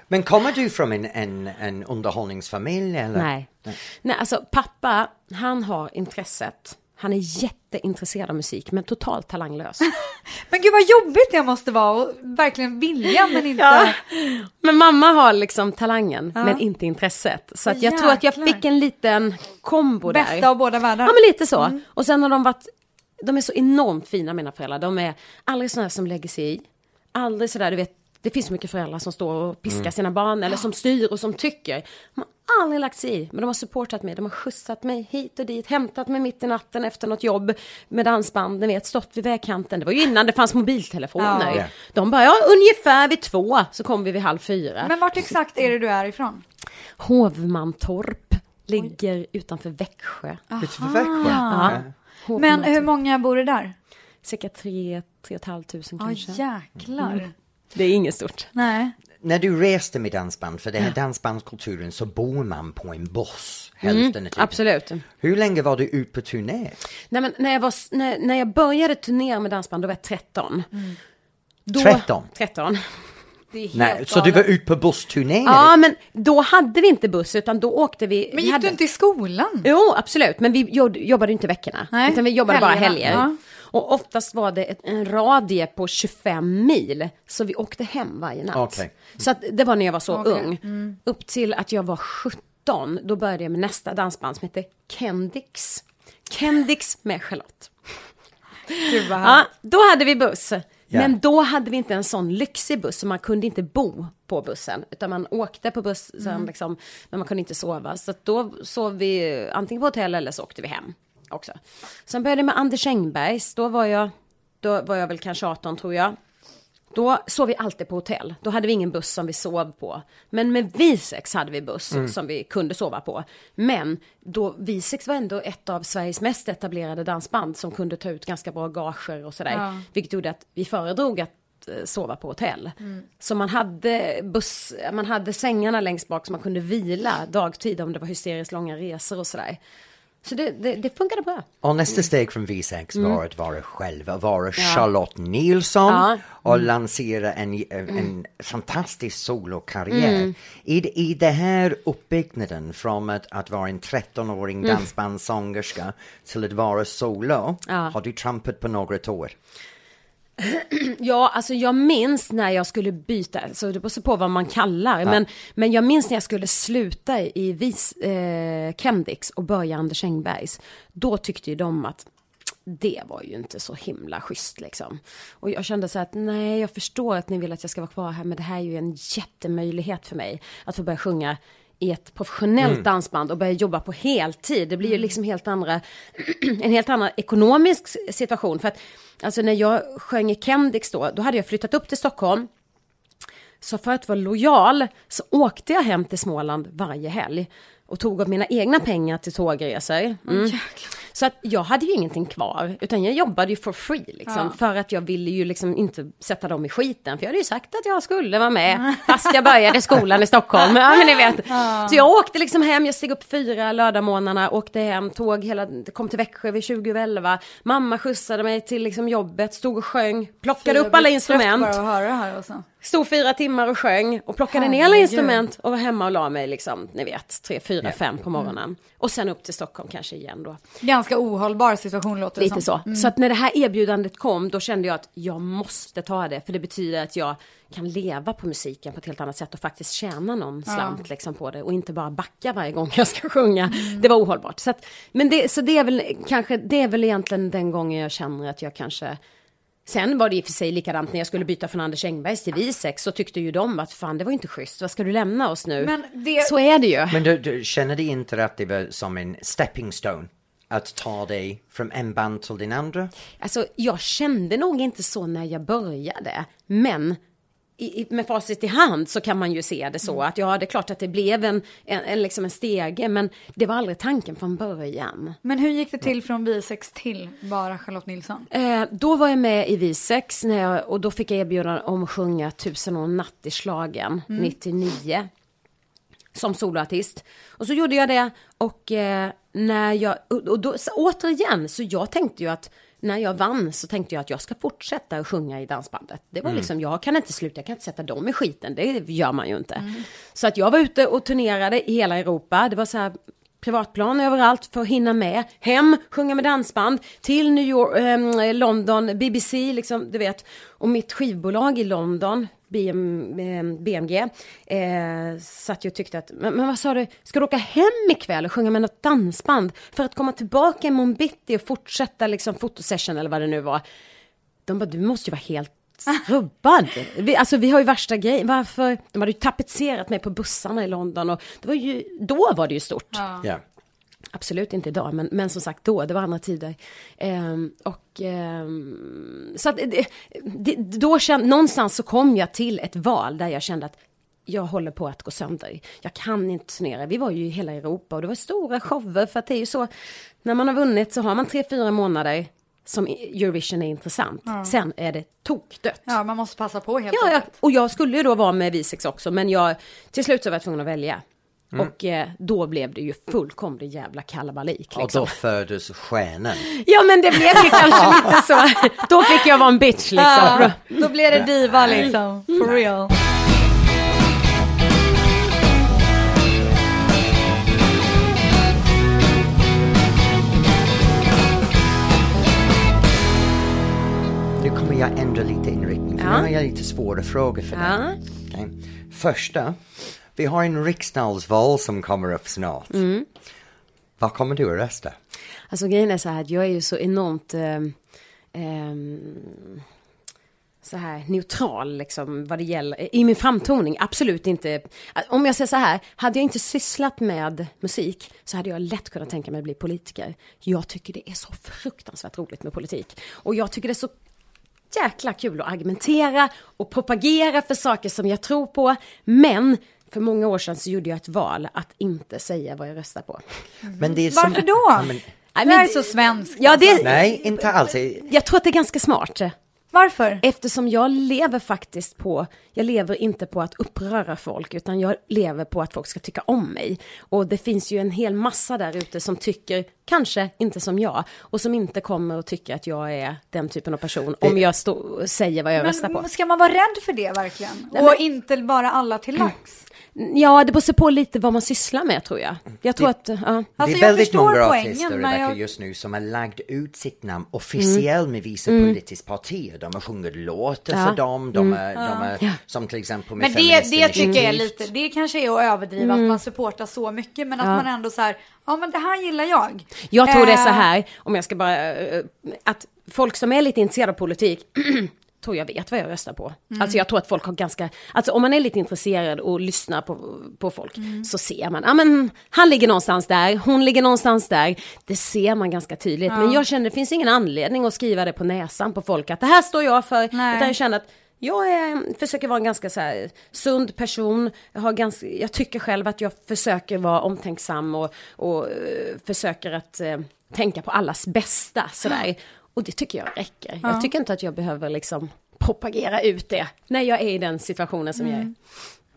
Men kommer du från en, en, en underhållningsfamilj eller? Nej. Nej, alltså pappa, han har intresset. Han är jätteintresserad av musik, men totalt talanglös. Men gud vad jobbigt det måste vara och verkligen vilja men inte... Men mamma har liksom talangen, men inte intresset. Så att jag tror att jag jäklar. fick en liten kombo där. Bästa av båda världar. Ja, men lite så. Och sen har de varit, de är så enormt fina mina föräldrar. De är aldrig sådana som lägger sig i. Aldrig sådär, du vet, det finns så mycket föräldrar som står och piskar sina barn eller som styr och som tycker. De har aldrig lagt sig i, men de har supportat mig. De har skjutsat mig hit och dit, hämtat mig mitt i natten efter något jobb med dansband, ni vet, stått vid vägkanten. Det var ju innan det fanns mobiltelefoner. Ja. Ja. De bara, ja ungefär vid två så kom vi vid halv fyra. Men vart exakt är det du är ifrån? Hovmantorp Ligger utanför Växjö. Utanför Växjö? Ja. Men hur många bor det där? Cirka tre, tre och ett halvt tusen Ja, kanske. jäklar. Det är inget stort. Nej. När du reste med dansband, för det här dansbandskulturen, så bor man på en buss hälften av tiden. Absolut. Hur länge var du ute på turné? Nej, men när, jag var, när, när jag började turnera med dansband, då var jag 13. Då, 13? 13. Det är helt Nej, så du var ute på bussturné? Ja, men då hade vi inte buss, utan då åkte vi. Men vi gick hade... du inte i skolan? Jo, absolut. Men vi jobb- jobbade inte veckorna. Nej, utan vi jobbade bara helgerna. helger. Ja. Och oftast var det ett, en radie på 25 mil. Så vi åkte hem varje natt. Okej. Så att det var när jag var så Okej. ung. Upp till att jag var 17. Då började jag med nästa dansband som hette Kendix. Kendix med Charlotte. Gud vad Ja, då hade vi buss. Ja. Men då hade vi inte en sån lyxig buss så man kunde inte bo på bussen. Utan man åkte på bussen liksom, men man kunde inte sova. Så att då sov vi antingen på hotell eller så åkte vi hem också. Sen började jag med Anders Engbergs. Då var jag, då var jag väl kanske 18 tror jag. Då sov vi alltid på hotell. Då hade vi ingen buss som vi sov på. Men med Visex hade vi buss som vi kunde sova på. Men då Visex var ändå ett av Sveriges mest etablerade dansband som kunde ta ut ganska bra gager och sådär. Ja. Vilket gjorde att vi föredrog att eh, sova på hotell. Så man hade buss, man hade sängarna längst bak så man kunde vila dagtid om det var hysteriskt långa resor och sådär. Så det, det, det funkade bra. Och nästa steg från V6 var att vara själv, att vara Charlotte Nilsson Ja. och lansera en, en fantastisk solokarriär. I, I det här uppbyggnaden från att, att vara en 13-åring dansbandssångerska till att vara solo, Ja. har du trampat på några tår? Ja, alltså jag minns när jag skulle byta, så det beror på vad man kallar, men, men jag minns när jag skulle sluta i vis, eh, Kendix och börja Anders Engbergs. Då tyckte ju de att det var ju inte så himla schysst liksom. Och jag kände så att nej, jag förstår att ni vill att jag ska vara kvar här, men det här är ju en jättemöjlighet för mig att få börja sjunga i ett professionellt dansband och börja jobba på heltid. Det blir ju liksom helt andra, en helt annan ekonomisk situation. För att alltså när jag sjöng i Kendix då, då hade jag flyttat upp till Stockholm. Så för att vara lojal så åkte jag hem till Småland varje helg och tog av mina egna pengar till tågresor. Mm. Så att jag hade ju ingenting kvar, utan jag jobbade ju for free liksom. För att jag ville ju liksom inte sätta dem i skiten. För jag hade ju sagt att jag skulle vara med, fast jag började skolan i Stockholm. Ja, men ni vet. Så jag åkte liksom hem, jag steg upp fyra lördagmorgnarna, åkte hem, tåg hela, kom till Växjö vid 20 över 11. Mamma skjutsade mig till liksom jobbet, stod och sjöng, plockade upp alla instrument. bara att höra det här också. Stod fyra timmar och sjöng och plockade ner alla Herregud. instrument och var hemma och la mig liksom, ni vet, tre, fyra, Ja. fem på morgonen. Och sen upp till Stockholm kanske igen då. Ganska ohållbar situation låter det Lite som. så. Så att när det här erbjudandet kom, då kände jag att jag måste ta det. För det betyder att jag kan leva på musiken på ett helt annat sätt och faktiskt tjäna någon slant liksom på det. Och inte bara backa varje gång jag ska sjunga. Det var ohållbart. Så, att, men det, så det är väl kanske, det är väl egentligen den gången jag känner att jag kanske Sen var det i och för sig likadant när jag skulle byta från Anders Engbergs till Visex så tyckte ju de att fan det var inte schysst, vad ska du lämna oss nu? Men det- Så är det ju. Men du, du känner du inte att det var som en stepping stone? Att ta dig från en band till din andra? Alltså jag kände nog inte så när jag började, men i, i, med facit i hand så kan man ju se det så att ja, det är klart att det blev en, en, en, liksom en stege, men det var aldrig tanken från början. Men hur gick det till från Visex till bara Charlotte Nilsson? Eh, då var jag med i Visex när jag, och då fick jag erbjudande om att sjunga Tusen och en natt i slagen 99 som soloartist. Och så gjorde jag det och eh, när jag, och då, återigen, så jag tänkte ju att när jag vann så tänkte jag att jag ska fortsätta att sjunga i dansbandet. Det var liksom, jag kan inte sluta, jag kan inte sätta dem i skiten, det gör man ju inte. Så att jag var ute och turnerade i hela Europa, det var så här privatplan överallt för att hinna med. Hem, sjunga med dansband, till New York, ehm, London, BBC, liksom, du vet. Och mitt skivbolag i London, BM, ehm, BMG, eh, satt ju och tyckte att, men, men vad sa du, ska du åka hem ikväll och sjunga med något dansband för att komma tillbaka imorgon bitti och fortsätta liksom fotosession eller vad det nu var. De bara, du måste ju vara helt rubbad. Vi, alltså vi har ju värsta grejen, varför? De hade ju tapetserat mig på bussarna i London och det var ju, då var det ju stort. Ja. Absolut inte idag, men, men som sagt då, det var andra tider. Ehm, och ehm, så att det, det, då kände, någonstans så kom jag till ett val där jag kände att jag håller på att gå sönder. Jag kan inte turnera. Vi var ju i hela Europa och det var stora shower för att det är ju så, när man har vunnit så har man tre, fyra månader som Eurovision är intressant. Sen är det tokdött. Ja, man måste passa på helt Ja, ja, enkelt. och jag skulle ju då vara med Visex också, men jag, till slut så var jag tvungen att välja. Mm. Och eh, då blev det ju fullkomlig jävla kalabalik. Och Liksom. då föddes stjärnan. Ja men det blev ju kanske lite så. Då fick jag vara en bitch liksom. Ja, då blir det diva liksom, for real. Nu kommer jag ändra lite inriktning, för Ja. nu har jag lite svåra frågor för Ja. dig. Okej. Första, vi har en riksdagsval som kommer upp snart. Mm. Vad kommer du att rösta? Alltså grejen är så här att jag är ju så enormt ehm, ehm, så här neutral liksom vad det gäller, i min framtoning, absolut inte. Om jag säger så här, hade jag inte sysslat med musik så hade jag lätt kunnat tänka mig att bli politiker. Jag tycker det är så fruktansvärt roligt med politik. Och jag tycker det är så jäkla kul att argumentera och propagera för saker som jag tror på. Men för många år sedan så gjorde jag ett val att inte säga vad jag röstar på. Men det är som- Varför då? Ja, men, Nej, Det här men- är så svenskt. Ja, det, nej, inte alls. jag tror att det är ganska smart. Varför? Eftersom jag lever faktiskt på, jag lever inte på att uppröra folk, utan jag lever på att folk ska tycka om mig. Och det finns ju en hel massa där ute som tycker, kanske inte som jag, och som inte kommer att tycka att jag är den typen av person, om jag stå, säger vad jag röstar på. Men ska man vara rädd för det verkligen? och inte bara alla till lags? Ja, det beror på lite vad man sysslar med tror jag. Jag tror att, ja. Alltså, det är jag väldigt många poängen, artister Rebecca, jag- just nu som har lagt ut sitt namn officiellt med vissa politiska partier. De har sjungit låtar Mm. Ja. Mm. för dem, de är, de är som till exempel med Men det, det tycker jag är lite, det kanske är att överdriva att man supportar så mycket men att man ändå så här, ja men det här gillar jag. Jag tror det är så Eh, här, om jag ska bara, eh, att folk som är lite intresserade av politik, tror jag vet vad jag röstar på. Alltså jag tror att folk har ganska, alltså om man är lite intresserad och lyssnar på, på folk så ser man, ja men han ligger någonstans där, hon ligger någonstans där. Det ser man ganska tydligt. Men jag känner, det finns ingen anledning att skriva det på näsan på folk att det här står jag för. Nej. Utan jag känner att jag är, försöker vara en ganska så här sund person. Jag, har ganska, jag tycker själv att jag försöker vara omtänksam och, och eh, försöker att eh, tänka på allas bästa sådär. Och det tycker jag räcker. Jag tycker inte att jag behöver liksom propagera ut det när jag är i den situationen som jag är.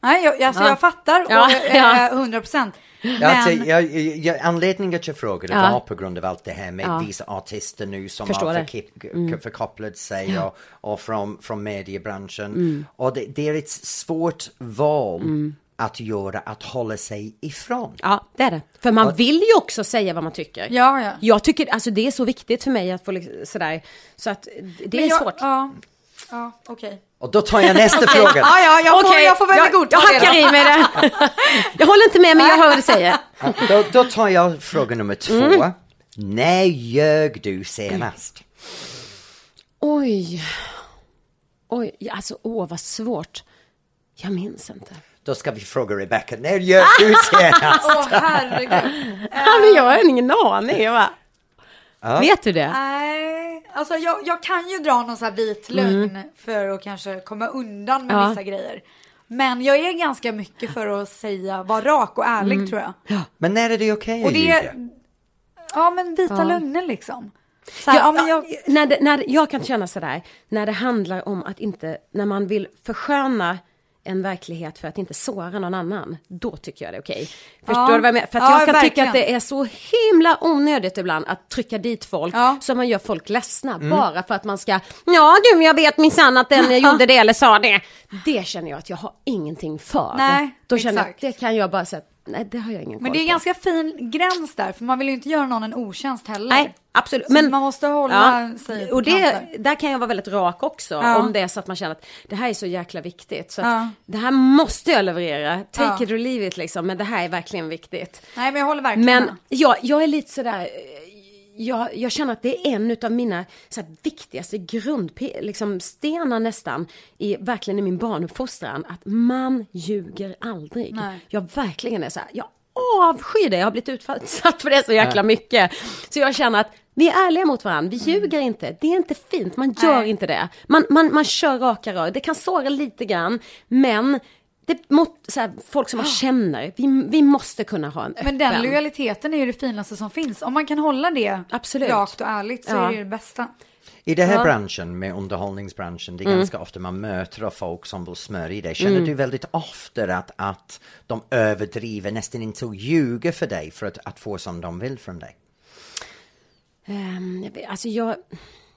Nej, jag, alltså Ja. jag fattar, och, Ja, ja. eh, 100 procent. Ja, alltså, Men, jag, jag, anledningen att jag frågade Ja. var på grund av allt det här med Ja. vissa artister nu som Förstår har det. förkip, förkopplat sig och, och från, från mediebranschen. Mm. Och det, det är ett svårt val att göra, att hålla sig ifrån. Ja, det är det. För man vill ju också säga vad man tycker. ja, ja. Jag tycker, alltså det är så viktigt för mig att få liksom, sådär, så att det Men är jag, svårt. Ja, ja okej. Och då tar jag nästa fråga. Ja, ja, jag får, Okej, jag får väl jag, godta jag det hackar i mig det. Jag håller inte med men jag hör vad du säger. Ja, Då, då tar jag fråga nummer två. Mm. När ljög du senast? Oj. Oj, alltså åh vad svårt. Jag minns inte. Då ska vi fråga Rebecca, när ljög du senast? Åh herregud. Ja, men jag har ingen aning va? Vet du det? Nej, alltså jag, jag kan ju dra någon sån här vit lögn för att kanske komma undan med Mm. Ja. vissa grejer. Men jag är ganska mycket för att säga, vara rak och ärlig Mm. tror jag. Men när är det okej att ljuga? är, ja men vita lögner liksom. Så här, ja, men jag, när det, när, jag kan känna sådär, när det handlar om att inte, när man vill försköna en verklighet för att inte såra någon annan, då tycker jag det är okej. Förstår Ja. du vad jag menar? För att Ja, jag kan tycka verkligen. att det är så himla onödigt ibland att trycka dit folk Ja. så man gör folk ledsna bara för att man ska, ja du jag vet minsann att den gjorde det eller sa det. Det känner jag att jag har ingenting för. Nej, Då känner exakt. jag att det kan jag bara säga, nej det har jag ingen men det är på. ganska fin gräns där, för man vill ju inte göra någon en otjänst heller. Nej, absolut. Så man måste hålla sig på Och det, där kan jag vara väldigt rak också. Ja. Om det är så att man känner att det här är så jäkla viktigt. Så Ja. det här måste jag leverera. Take Ja. it or leave it liksom. Men det här är verkligen viktigt. Nej, men jag håller verkligen Men med. jag, jag är lite sådär, jag, jag känner att det är en av mina så här, viktigaste grundstenar liksom, nästan, i, verkligen i min barnuppfostran, att man ljuger aldrig. Nej. Jag verkligen är så här, jag avskyr det, jag har blivit utsatt för det så jäkla mycket. Så jag känner att vi är ärliga mot varandra, vi ljuger inte, det är inte fint, man gör Nej. inte det. Man, man, man kör raka rör, det kan såra lite grann, men det mot, så här, folk som man känner, vi, vi måste kunna ha en öppen... Men den lojaliteten är ju det finaste som finns. Om man kan hålla det Absolut. rakt och ärligt så Ja. är det ju det bästa. I den här Ja. branschen med underhållningsbranschen, det är Mm. ganska ofta man möter av folk som vill smörja dig. Känner du väldigt ofta att, att de överdriver, nästan inte ljuger för dig för att, att få som de vill från dig? Ehm, jag vet- alltså jag,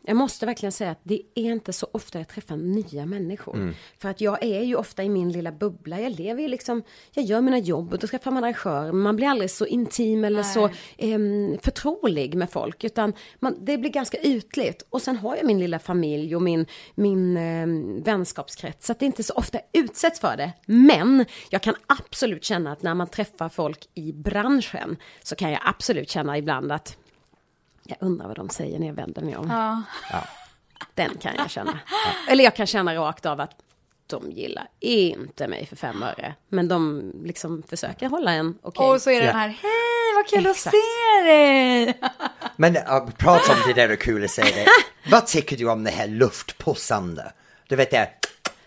jag måste verkligen säga att det är inte så ofta jag träffar nya människor. För att jag är ju ofta i min lilla bubbla. Jag lever ju liksom, jag gör mina jobb och då träffar man arrangörer. Man blir aldrig så intim eller så um, förtrolig med folk. Utan man, det blir ganska ytligt. Och sen har jag min lilla familj och min, min um, vänskapskrets. Så att det inte så ofta utsätts för det. Men jag kan absolut känna att när man träffar folk i branschen så kan jag absolut känna ibland att jag undrar vad de säger när jag vänder mig om. Ja. Den kan jag känna. Eller jag kan känna rakt av att de gillar inte mig för fem öre. Men de liksom försöker hålla en okej. Och så är det Ja. den här, hej vad kul Exakt. att se dig! Men uh, prata om det där är kul att säga det. Vad tycker du om det här luftpussande? Du vet det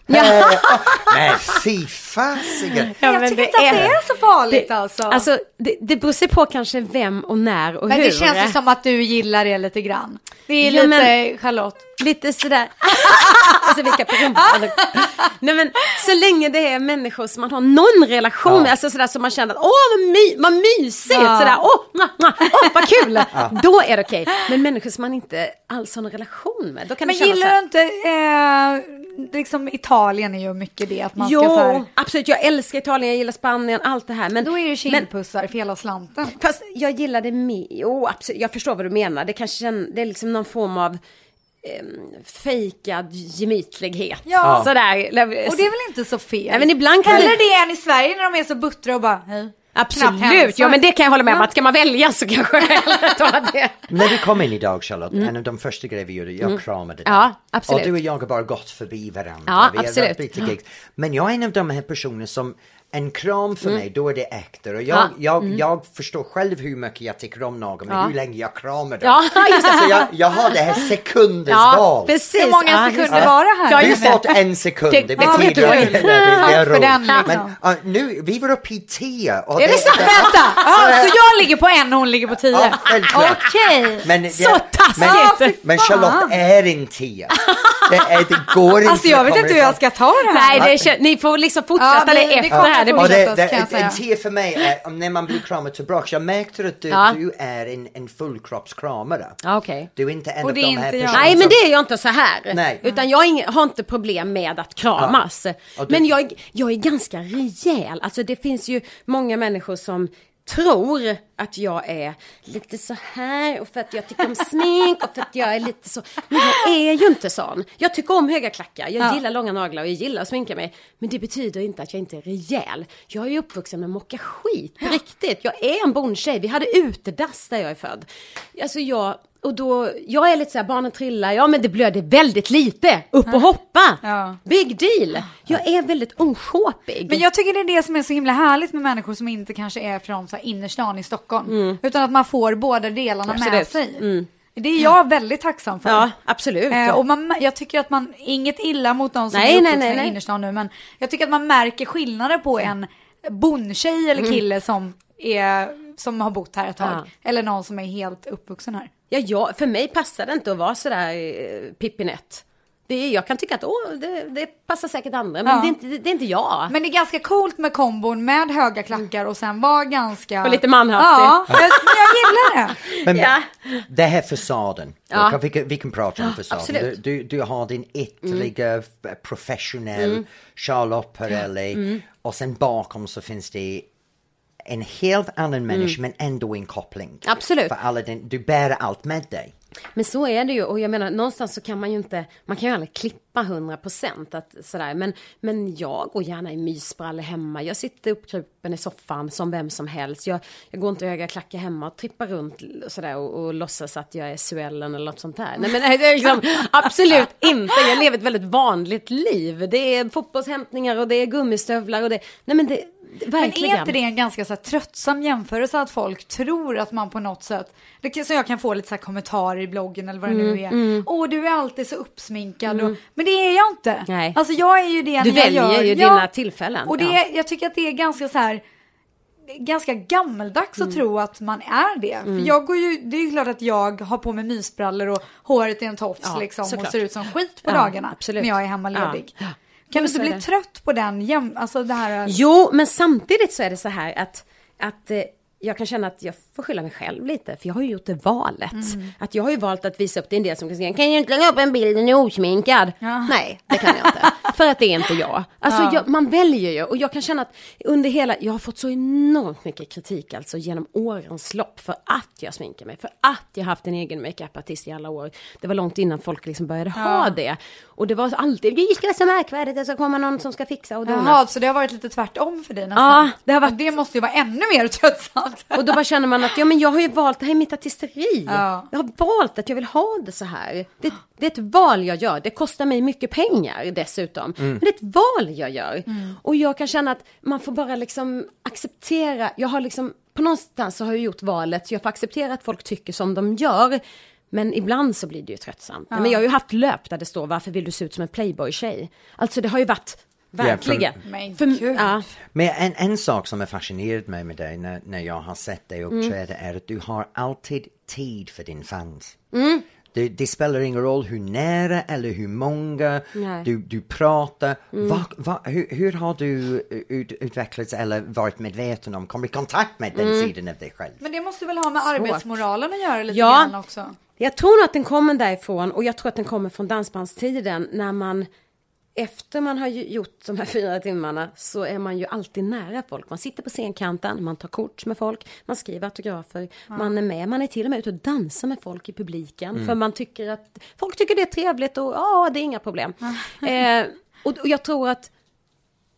Ja. Men fy fasiken! Ja, jag men tycker det inte att det är- är så farligt det, alltså. Alltså, det, det beror sig på kanske vem och när och men hur. det känns ju som att du gillar det lite grann. Det är Ja, lite men- Charlotte. Lite sådär. alltså vilka på rumpan. Nej men så länge det är människor som man har någon relation med, alltså sådär som man känner att åh vad, my, vad mysigt, Ja. sådär, åh, mwah, mwah, åh vad kul. Då är det okej. Men människor som man inte alls har någon relation med, då kan Men det kännas gillar såhär, du inte, eh, liksom Italien är ju mycket det att man Jo, ska så här, absolut, jag älskar Italien, jag gillar Spanien, allt det här. Men, då är det men, kindpussar för hela slanten. Fast jag gillar det mer, jo absolut, jag förstår vad du menar. Det kanske det är liksom någon form av um, fejkad gemytlighet. Ja. Sådär. Och det är väl inte så fel? Nej, men ibland kan Hellre det- det än i Sverige när de är så buttra och bara, hej. Absolut, ja men det kan jag hålla med om. Ja. Att ska man välja så kanske jag tar det. När vi kom in idag Charlotte, en av de första grejer vi gjorde, jag kramade dig. Mm. Ja, absolut. Och du och jag har bara gått förbi varandra. Ja, vi har absolut. lite gigs. Men jag är en av de här personerna som en kram för Mm. mig, då är det äkta. Och jag, Ja. jag, jag förstår själv hur mycket jag tycker om någon, men Ja. hur länge jag kramar dem. Ja, just det. Alltså jag, jag har det här sekundens Ja, val. precis. Hur många Ja, sekunder det. var det här? Ja, Du har det. fått en sekund, Det- det ja, betyder att du. det är roligt. den, liksom. Men uh, nu, vi var uppe i tio. Och Är det sant? Vänta! Ja, så jag ligger på en och hon ligger på tio? Ja. Okej. Men, Så taskigt! Men, Ja, men. Charlotte är en tia. Det, är, det går inte. Alltså jag vet inte hur jag ska ta det här. Nej, det är, ni får liksom fortsätta Ja, det efter det här. Det blir- Och det, det, kan jag säga. en tia för mig är om när man blir kramad tillbaka. Jag märkte att du, Ja. du är en, en fullkroppskramare. Ja, okej. Du är inte en Och av de är här personerna Nej men det är jag inte så här. Nej. Utan jag har, ing- har inte problem med att kramas. Och du- Men jag, jag är ganska rejäl. Alltså det finns ju många människor som tror att jag är lite så här och för att jag tycker om smink och för att jag är lite så. Men jag är ju inte sån. Jag tycker om höga klackar, jag Ja. gillar långa naglar och jag gillar att sminka mig. Men det betyder inte att jag inte är rejäl. Jag är ju uppvuxen med mocka skit på riktigt. Jag är en bondtjej, vi hade utedass där jag är född. Alltså jag, och då, jag är lite så här, barnen trillar, ja men det blöder väldigt lite, upp och hoppa. Ja. Big deal. Jag är väldigt onsjåpig. Men jag tycker det är det som är så himla härligt med människor som inte kanske är från så här innerstan i Stockholm. Utan att man får båda delarna med Mm. Absolut. sig. Det är jag väldigt tacksam för. Ja, absolut. Eh, och man, jag tycker att man, inget illa mot de som Nej, är nej. i innerstan nu, men jag tycker att man märker skillnader på en bondtjej eller kille som, är, som har bott här ett tag. Mm. Ja. Eller någon som är helt uppvuxen här. Ja, jag, för mig passar det inte att vara sådär eh, pippinett. Det är, jag kan tycka att åh, det, det passar säkert andra, men Ja. det, är inte, det är inte jag. Men det är ganska coolt med kombon med höga klackar och sen vara ganska... Och lite manhaftig. Ja, jag, men jag gillar det. Men Ja. det här fasaden, Ja. ja. vi, kan, vi kan prata om fasaden. Du, du, du har din yttriga, f- professionell Charlotte Perrelli och sen bakom så finns det en helt annan människa men ändå en koppling. Absolut. För alla din, du bär allt med dig. Men så är det ju och jag menar någonstans så kan man ju inte, man kan ju aldrig klippa 100% att sådär men, men jag går gärna i mysbrallor hemma, jag sitter uppkrupen i soffan som vem som helst, jag, jag går inte i höga klackar hemma och trippar runt och sådär och, och låtsas att jag är suellen eller något sånt där. Nej men det är liksom absolut inte, jag lever ett väldigt vanligt liv, det är fotbollshämtningar och det är gummistövlar och det, nej men det, verkligen. Men är inte det en ganska så här, tröttsam jämförelse att folk tror att man på något sätt, det så jag kan få lite så här, kommentarer i bloggen eller vad det Mm, nu är. Åh, du är alltid så uppsminkad. Och, men det är jag inte. Nej. Alltså jag är ju det Du när jag väljer gör. ju Ja, dina tillfällen. Och det, ja. jag tycker att det är ganska så här ganska gammeldags Mm. att tro att man är det. För jag går ju, det är ju klart att jag har på mig mysbrallor och håret i en tofs Ja, liksom och såklart. ser ut som skit på Ja, dagarna absolut. när jag är hemma Ja. ledig. Ja. Kan du inte bli trött på den jäm, alltså det här Jo, men samtidigt så är det så här att, att eh, jag kan känna att jag får skylla mig själv lite, för jag har ju gjort det valet. Mm. Att jag har ju valt att visa upp, det en del som kan säga, kan jag inte lägga upp en bild när jag är osminkad? Ja. Nej, det kan jag inte. för att det är inte jag. Alltså Ja. jag, man väljer ju, och jag kan känna att under hela, jag har fått så enormt mycket kritik alltså genom årens lopp för att jag sminkar mig, för att jag haft en egen makeupartist i alla år. Det var långt innan folk liksom började ha det. Och det var alltid, det ska vara så märkvärdigt, det ska komma någon som ska fixa och dona. Jaha, så det har varit lite tvärtom för dig nästan? Ja, det har varit- Och det måste ju vara ännu mer tröttsamt. Och då bara känner man att ja, men jag har ju valt, det här är mitt artisteri. Ja. Jag har valt att jag vill ha det så här. Det, det är ett val jag gör. Det kostar mig mycket pengar dessutom. Men det är ett val jag gör. Och jag kan känna att man får bara liksom acceptera. Jag har liksom, på någonstans så har jag gjort valet, så jag får acceptera att folk tycker som de gör. Men ibland så blir det ju tröttsamt. Men jag har ju haft löp där det står varför vill du se ut som en playboy-tjej? Alltså det har ju varit verkligen. Men För- gud. ja. Men en, en sak som har fascinerat mig med dig när, när jag har sett dig uppträda är att du har alltid tid för din fans. Det, det spelar ingen roll hur nära eller hur många Nej. du, du pratar. Va, va, hur, hur har du ut, utvecklats eller varit medveten om, kommit i kontakt med den sidan av dig själv? Men det måste väl ha med arbetsmoralen att göra lite Ja. grann också? Jag tror att den kommer därifrån och jag tror att den kommer från dansbandstiden när man efter man har gjort de här fyra timmarna så är man ju alltid nära folk. Man sitter på scenkanten, man tar kort med folk, man skriver autografer, man är med, man är till och med ute och dansar med folk i publiken för man tycker att folk tycker det är trevligt och ja, det är inga problem. eh, och, och jag tror att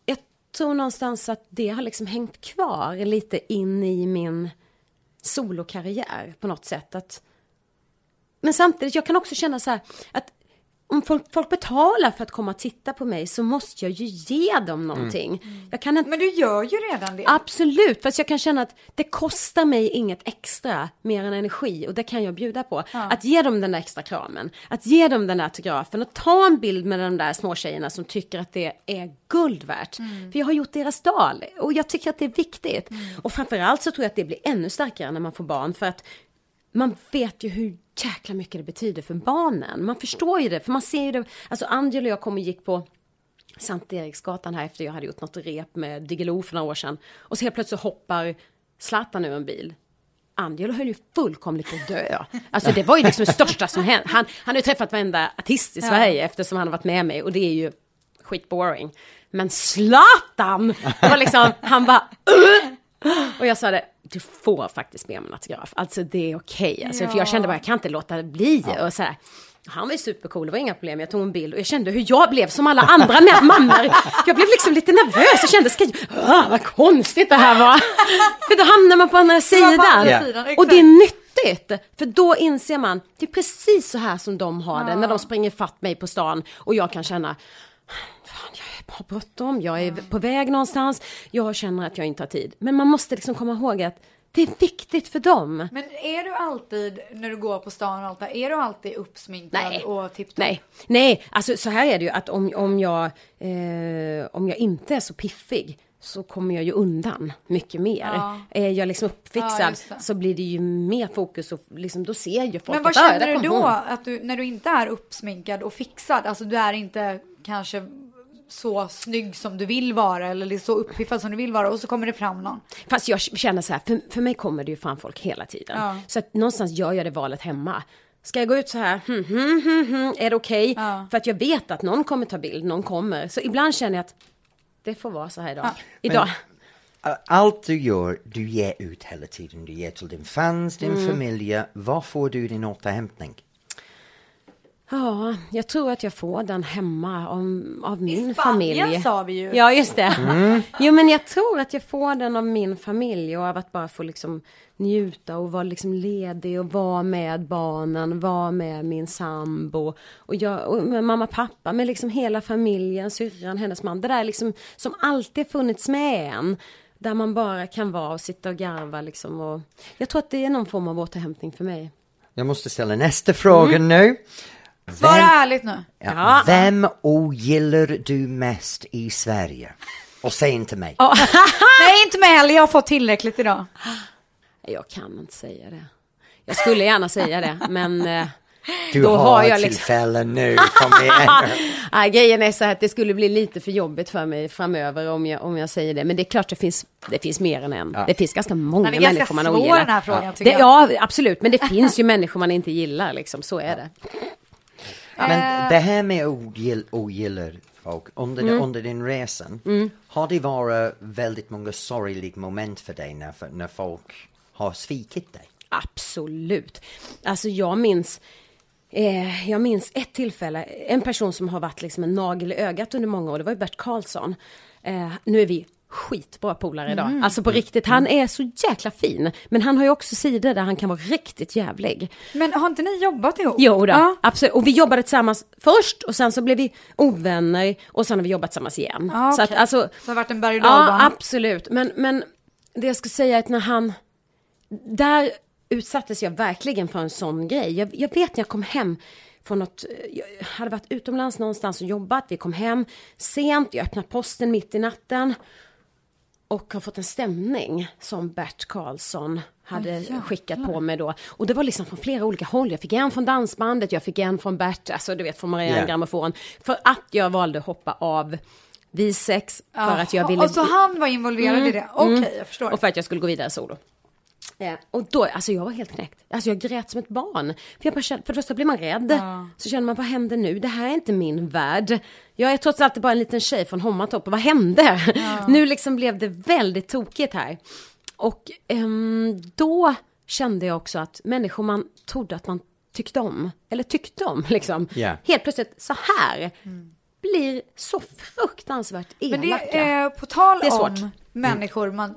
jag tror någonstans att det har liksom hängt kvar lite in i min solokarriär på något sätt. Att, men samtidigt, jag kan också känna så här att om folk, folk betalar för att komma och titta på mig så måste jag ju ge dem någonting. Jag kan inte, Men du gör ju redan det. Absolut, fast jag kan känna att det kostar mig inget extra mer än energi och det kan jag bjuda på. Att ge dem den där extra kramen, att ge dem den där autografen och ta en bild med de där små tjejerna som tycker att det är guld värt. För jag har gjort deras dag och jag tycker att det är viktigt. Och framförallt så tror jag att det blir ännu starkare när man får barn för att man vet ju hur jäkla mycket det betyder för barnen. Man förstår ju det, för man ser ju det. Alltså Angelo och jag kom och gick på Sankt Eriksgatan här efter jag hade gjort något rep med Diggiloo för några år sedan. Och så helt plötsligt hoppar Zlatan ur en bil. Angelo höll ju fullkomligt på att dö. Alltså det var ju liksom det största som hände. Han, han har ju träffat varenda artist i Sverige eftersom han har varit med mig och det är ju skitboring. Men Zlatan! Det var liksom, han bara "Ugh!" Och jag sa det, du får faktiskt be om en autograf. Alltså det är okej. Alltså, För jag kände bara, jag kan inte låta det bli. Och så här. Han var ju supercool, det var inga problem. Jag tog en bild och jag kände hur jag blev som alla andra med mammor. Jag blev liksom lite nervös. Jag kände, ska jag... Vad konstigt det här var. För då hamnar man på andra var på sidan. andra Ja. sidan, Och det är nyttigt. För då inser man, det är precis så här som de har det. När de springer fatt mig på stan. Och jag kan känna, har bråttom, jag är på väg någonstans. Jag känner att jag inte har tid. Men man måste liksom komma ihåg att det är viktigt för dem. Men är du alltid, när du går på stan och allt där, är du alltid uppsminkad Nej. och tipptopp? Nej, nej, alltså så här är det ju att om, om, jag, eh, om jag inte är så piffig så kommer jag ju undan mycket mer. Ja. Är jag liksom Ja, uppfixad det. så blir det ju mer fokus och liksom, då ser ju folk Men vad att, "Ah, känner du då? hon." Att du, när du inte är uppsminkad och fixad, alltså du är inte kanske så snygg som du vill vara eller så uppiffad som du vill vara och så kommer det fram någon. Fast jag känner så här, för, för mig kommer det ju fram folk hela tiden. Ja. Så att någonstans gör jag det valet hemma. Ska jag gå ut så här, hm, hm, hm, hm, är det okej? Ja. För att jag vet att någon kommer ta bild, någon kommer. Så ibland känner jag att det får vara så här idag. Idag. Allt du gör, du ger ut hela tiden. Du ger till din fans, din familj. Var får du din återhämtning? Ja, jag tror att jag får den hemma av, av min Spanien familj. sa vi ju. Ja, just det. Jo, men jag tror att jag får den av min familj och av att bara få liksom njuta och vara liksom ledig och vara med barnen, vara med min sambo och, jag, och med mamma, pappa, med liksom hela familjen, syrran, hennes man. Det där liksom som alltid funnits med en. där man bara kan vara och sitta och garva liksom. Och jag tror att det är någon form av återhämtning för mig. Jag måste ställa nästa fråga Mm. nu. Svara ärligt nu. Ja, Ja. Vem ogillar du mest i Sverige? Och säg inte mig. Nej, inte mig heller. Jag har fått tillräckligt idag. Jag kan inte säga det. Jag skulle gärna säga det, men eh, Du då har, har jag liksom- tillfälle nu, kom igen. nej, grejen är så här att det skulle bli lite för jobbigt för mig framöver om jag, om jag säger det. Men det är klart det finns, det finns mer än en. Det finns ganska många Den är ganska människor man svår ogillar. den här frågan det, tycker jag. Ja, absolut. Men det finns ju människor man inte gillar liksom, så är det. Men det här med ogill, ogillar folk, under, Mm. under din resan, har det varit väldigt många sorgliga moment för dig när, när folk har svikit dig? Absolut. Alltså jag minns, eh, jag minns ett tillfälle, en person som har varit liksom en nagel i ögat under många år, det var ju Bert Karlsson. Eh, nu är vi skitbra polare idag. Mm. Alltså på riktigt, han är så jäkla fin. Men han har ju också sidor där han kan vara riktigt jävlig. Men har inte ni jobbat ihop? Jo då, Ja. absolut. Och vi jobbade tillsammans först och sen så blev vi ovänner och sen har vi jobbat tillsammans igen. Ja, Så att alltså, Så det har varit en berg och Ja, absolut. Men, men det jag ska säga är att när han... Där utsattes jag verkligen för en sån grej. Jag, jag vet när jag kom hem från något... Jag hade varit utomlands någonstans och jobbat. Vi kom hem sent. Jag öppnade posten mitt i natten. Och har fått en stämning som Bert Karlsson hade skickat på mig då. Och det var liksom från flera olika håll. Jag fick en från dansbandet, jag fick en från Bert, alltså du vet från Marianne Yeah. Grammofon. För att jag valde att hoppa av Visex för att jag ville... Och så han var involverad i det? Okej, jag förstår. Och för att jag skulle gå vidare solo. Eh, och då, alltså jag var helt knäckt. Alltså jag grät som ett barn. För, jag bara kände, för det första blir man rädd. Så känner man, vad händer nu? Det här är inte min värld. Jag är trots allt bara en liten tjej från Hommatorp. Och vad hände? nu liksom blev det väldigt tokigt här. Och ehm, då kände jag också att människor man trodde att man tyckte om, eller tyckte om liksom. Ja. Helt plötsligt så här blir så fruktansvärt elaka. Men det är på tal Det är om svårt. människor man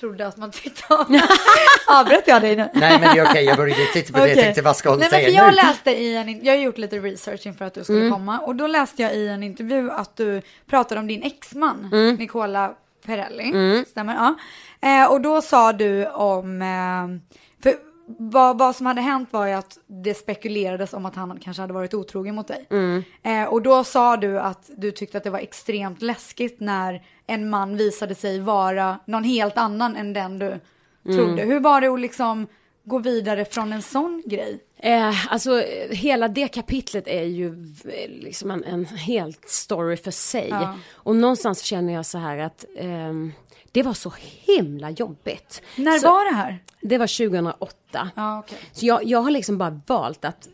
trodde att man om. Avbröt jag dig nu? Nej men det är okej, jag började titta på det, jag tänkte vad ska hon Nej, men säga för jag nu? läste i en, jag har gjort lite research inför att du skulle Mm. komma och då läste jag i en intervju att du pratade om din exman, Mm. Nicola Perelli. Stämmer? Ja. Eh, och då sa du om, eh, vad, vad som hade hänt var ju att det spekulerades om att han kanske hade varit otrogen mot dig. Mm. Eh, och då sa du att du tyckte att det var extremt läskigt när en man visade sig vara någon helt annan än den du trodde. Hur var det att liksom gå vidare från en sån grej? Eh, alltså eh, hela det kapitlet är ju liksom en, en helt story för sig. Ja. Och någonstans känner jag så här att ehm, det var så himla jobbigt. När så, var det här? Det var 2008. Ja, okej. Så jag, jag har liksom bara valt att,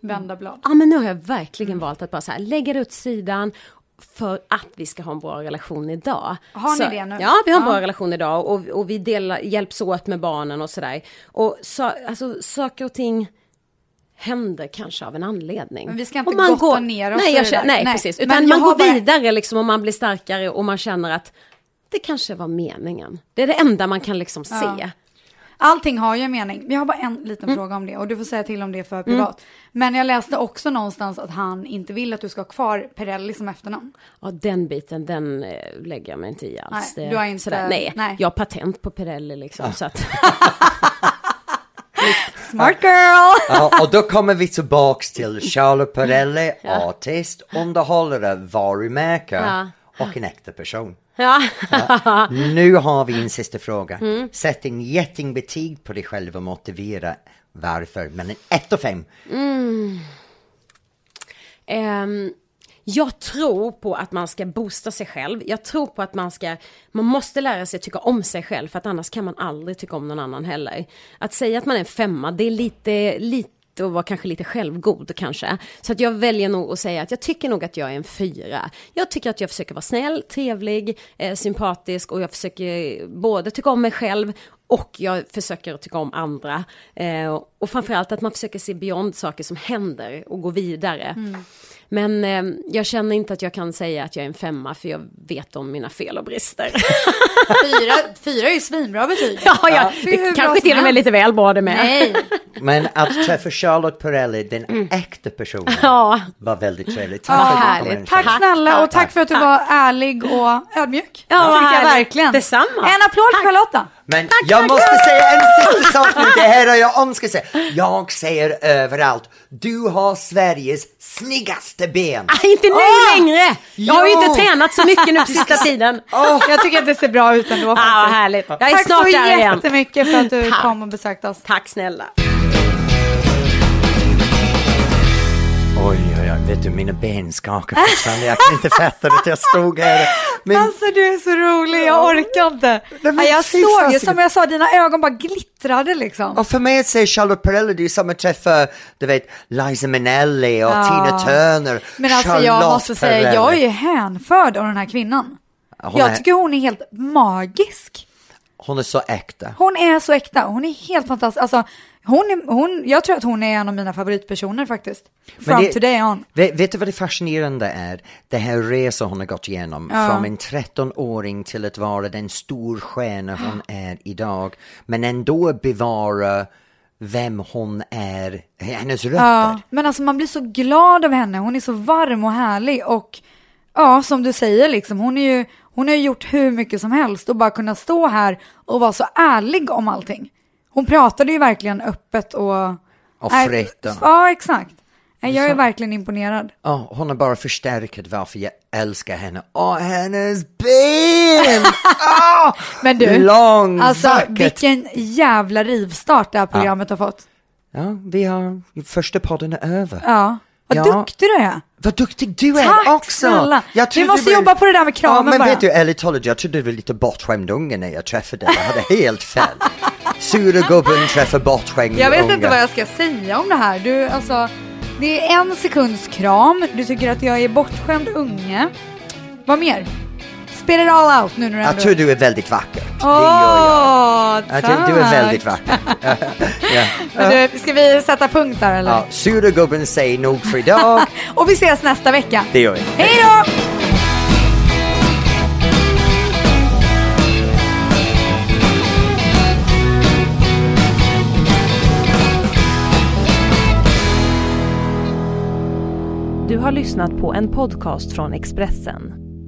Vända blad. ja men nu har jag verkligen valt att bara så här lägga det åt sidan för att vi ska ha en bra relation idag. Har ni så, det nu? Ja, vi har en Ja. bra relation idag och, och vi delar, hjälps åt med barnen och sådär. Och så, alltså saker och ting händer kanske av en anledning. Men vi ska inte Och man gotta ner oss nej, jag känner, nej, Nej, precis. men Utan man går bara- vidare liksom och man blir starkare och man känner att det kanske var meningen. Det är det enda man kan liksom se. Allting har ju en mening. Vi har bara en liten Mm. fråga om det och du får säga till om det för privat. Men jag läste också någonstans att han inte vill att du ska ha kvar Perelli som efternamn. Ja, den biten, den eh, lägger jag mig inte i alls. Nej, Det- du har inte- sådär, nej, nej. jag har patent på Pirelli liksom. Så att, Smart girl! Ja, och då kommer vi tillbaks till Charlotte Perrelli, artist, underhållare, varumärke Ja. Och en äkta person. ja. Nu har vi en sista fråga. Mm. Sätt en jättingbetyg på dig själv och motivera varför, men en 1 och 5. Ehm, jag tror på att man ska boosta sig själv. Jag tror på att man ska, man måste lära sig tycka om sig själv för att annars kan man aldrig tycka om någon annan heller. Att säga att man är en femma, det är lite, lite och var kanske lite självgod kanske. Så att jag väljer nog att säga att jag tycker nog att jag är en fyra. Jag tycker att jag försöker vara snäll, trevlig, eh, sympatisk och jag försöker både tycka om mig själv och jag försöker att tycka om andra. Eh, och framförallt att man försöker se beyond saker som händer och gå vidare. Mm. Men eh, jag känner inte att jag kan säga att jag är en femma för jag vet om mina fel och brister. Fyra, fyra är ju svinbra betyg. ja, ja, hur det kanske till och med lite väl bra det med. Nej, Men att träffa Charlotte Perrelli, den äkta personen, Ja. var väldigt trevligt. Ja, in, härligt. Tack snälla och tack för att du var ärlig och ödmjuk. Ja, tycker jag verkligen. Detsamma. En applåd för Charlotta. Men jag måste säga en sista sak nu, det här har jag önskat säga. Jag säger överallt, du har Sveriges snyggaste ben. Ah, inte nu Åh! längre! Jag har ju inte tränat så mycket nu på sista tiden. Jag tycker att det ser bra ut ändå Ah, vad härligt. Jag är Tack snart så där igen. jättemycket för att du Tack. kom och besökte oss. Tack snälla. Oj, vet du mina ben skakar fortfarande, jag kan inte fatta att jag stod här. Men Alltså du är så rolig, jag orkar inte. Ja, jag såg ju, som jag sa, dina ögon bara glittrade liksom. Och för mig att säga Charlotte Perrelli, det är som att träffa, du vet, Liza Minnelli och Ja. Tina Turner. Men alltså Charlotte jag måste säga, Perrelli. jag är ju hänförd av den här kvinnan. Hon jag är- tycker hon är helt magisk. Hon är så äkta. Hon är så äkta, hon är helt fantastisk. Alltså, hon är, hon, jag tror att hon är en av mina favoritpersoner faktiskt. From det- today on. Vet, vet du vad det fascinerande är? Det här resan hon har gått igenom. Från en 13-åring till att vara den storstjärna hon är idag. Men ändå bevara vem hon är, hennes rötter. Ja, men alltså man blir så glad av henne. Hon är så varm och härlig och ja, som du säger liksom, hon är ju, hon har ju gjort hur mycket som helst och bara kunna stå här och vara så ärlig om allting. Hon pratade ju verkligen öppet och... Och fritt. Ja, exakt. Jag är verkligen imponerad. Ja, hon har bara förstärkt varför jag älskar henne. Åh, hennes ben! Åh, Men du, Lång, alltså vackert. vilken jävla rivstart det här programmet har fått. Ja, vi har, första podden är över. Ja, vad Ja. duktig du är. Vad duktig du är Tack också! snälla. Jag Vi måste var- jobba på det där med kramen ja, men bara. vet du, ärligt talat, jag trodde du var lite bortskämd unge när jag träffade dig. Jag hade helt fel. Sura gubben träffar bortskämd Jag vet unga. inte vad jag ska säga om det här. Du, alltså, det är en sekunds kram. Du tycker att jag är bortskämd unge. Vad mer? Spit it all out nu när du Jag ändå... tror du är väldigt vacker. Åh, det gör jag. Jag tror du är tack. väldigt vacker. ja. Men du, ska vi sätta punkt där eller? Ja, Sura gubben säger nog för idag. Och vi ses nästa vecka. Det gör vi. Hej då! Du har lyssnat på en podcast från Expressen.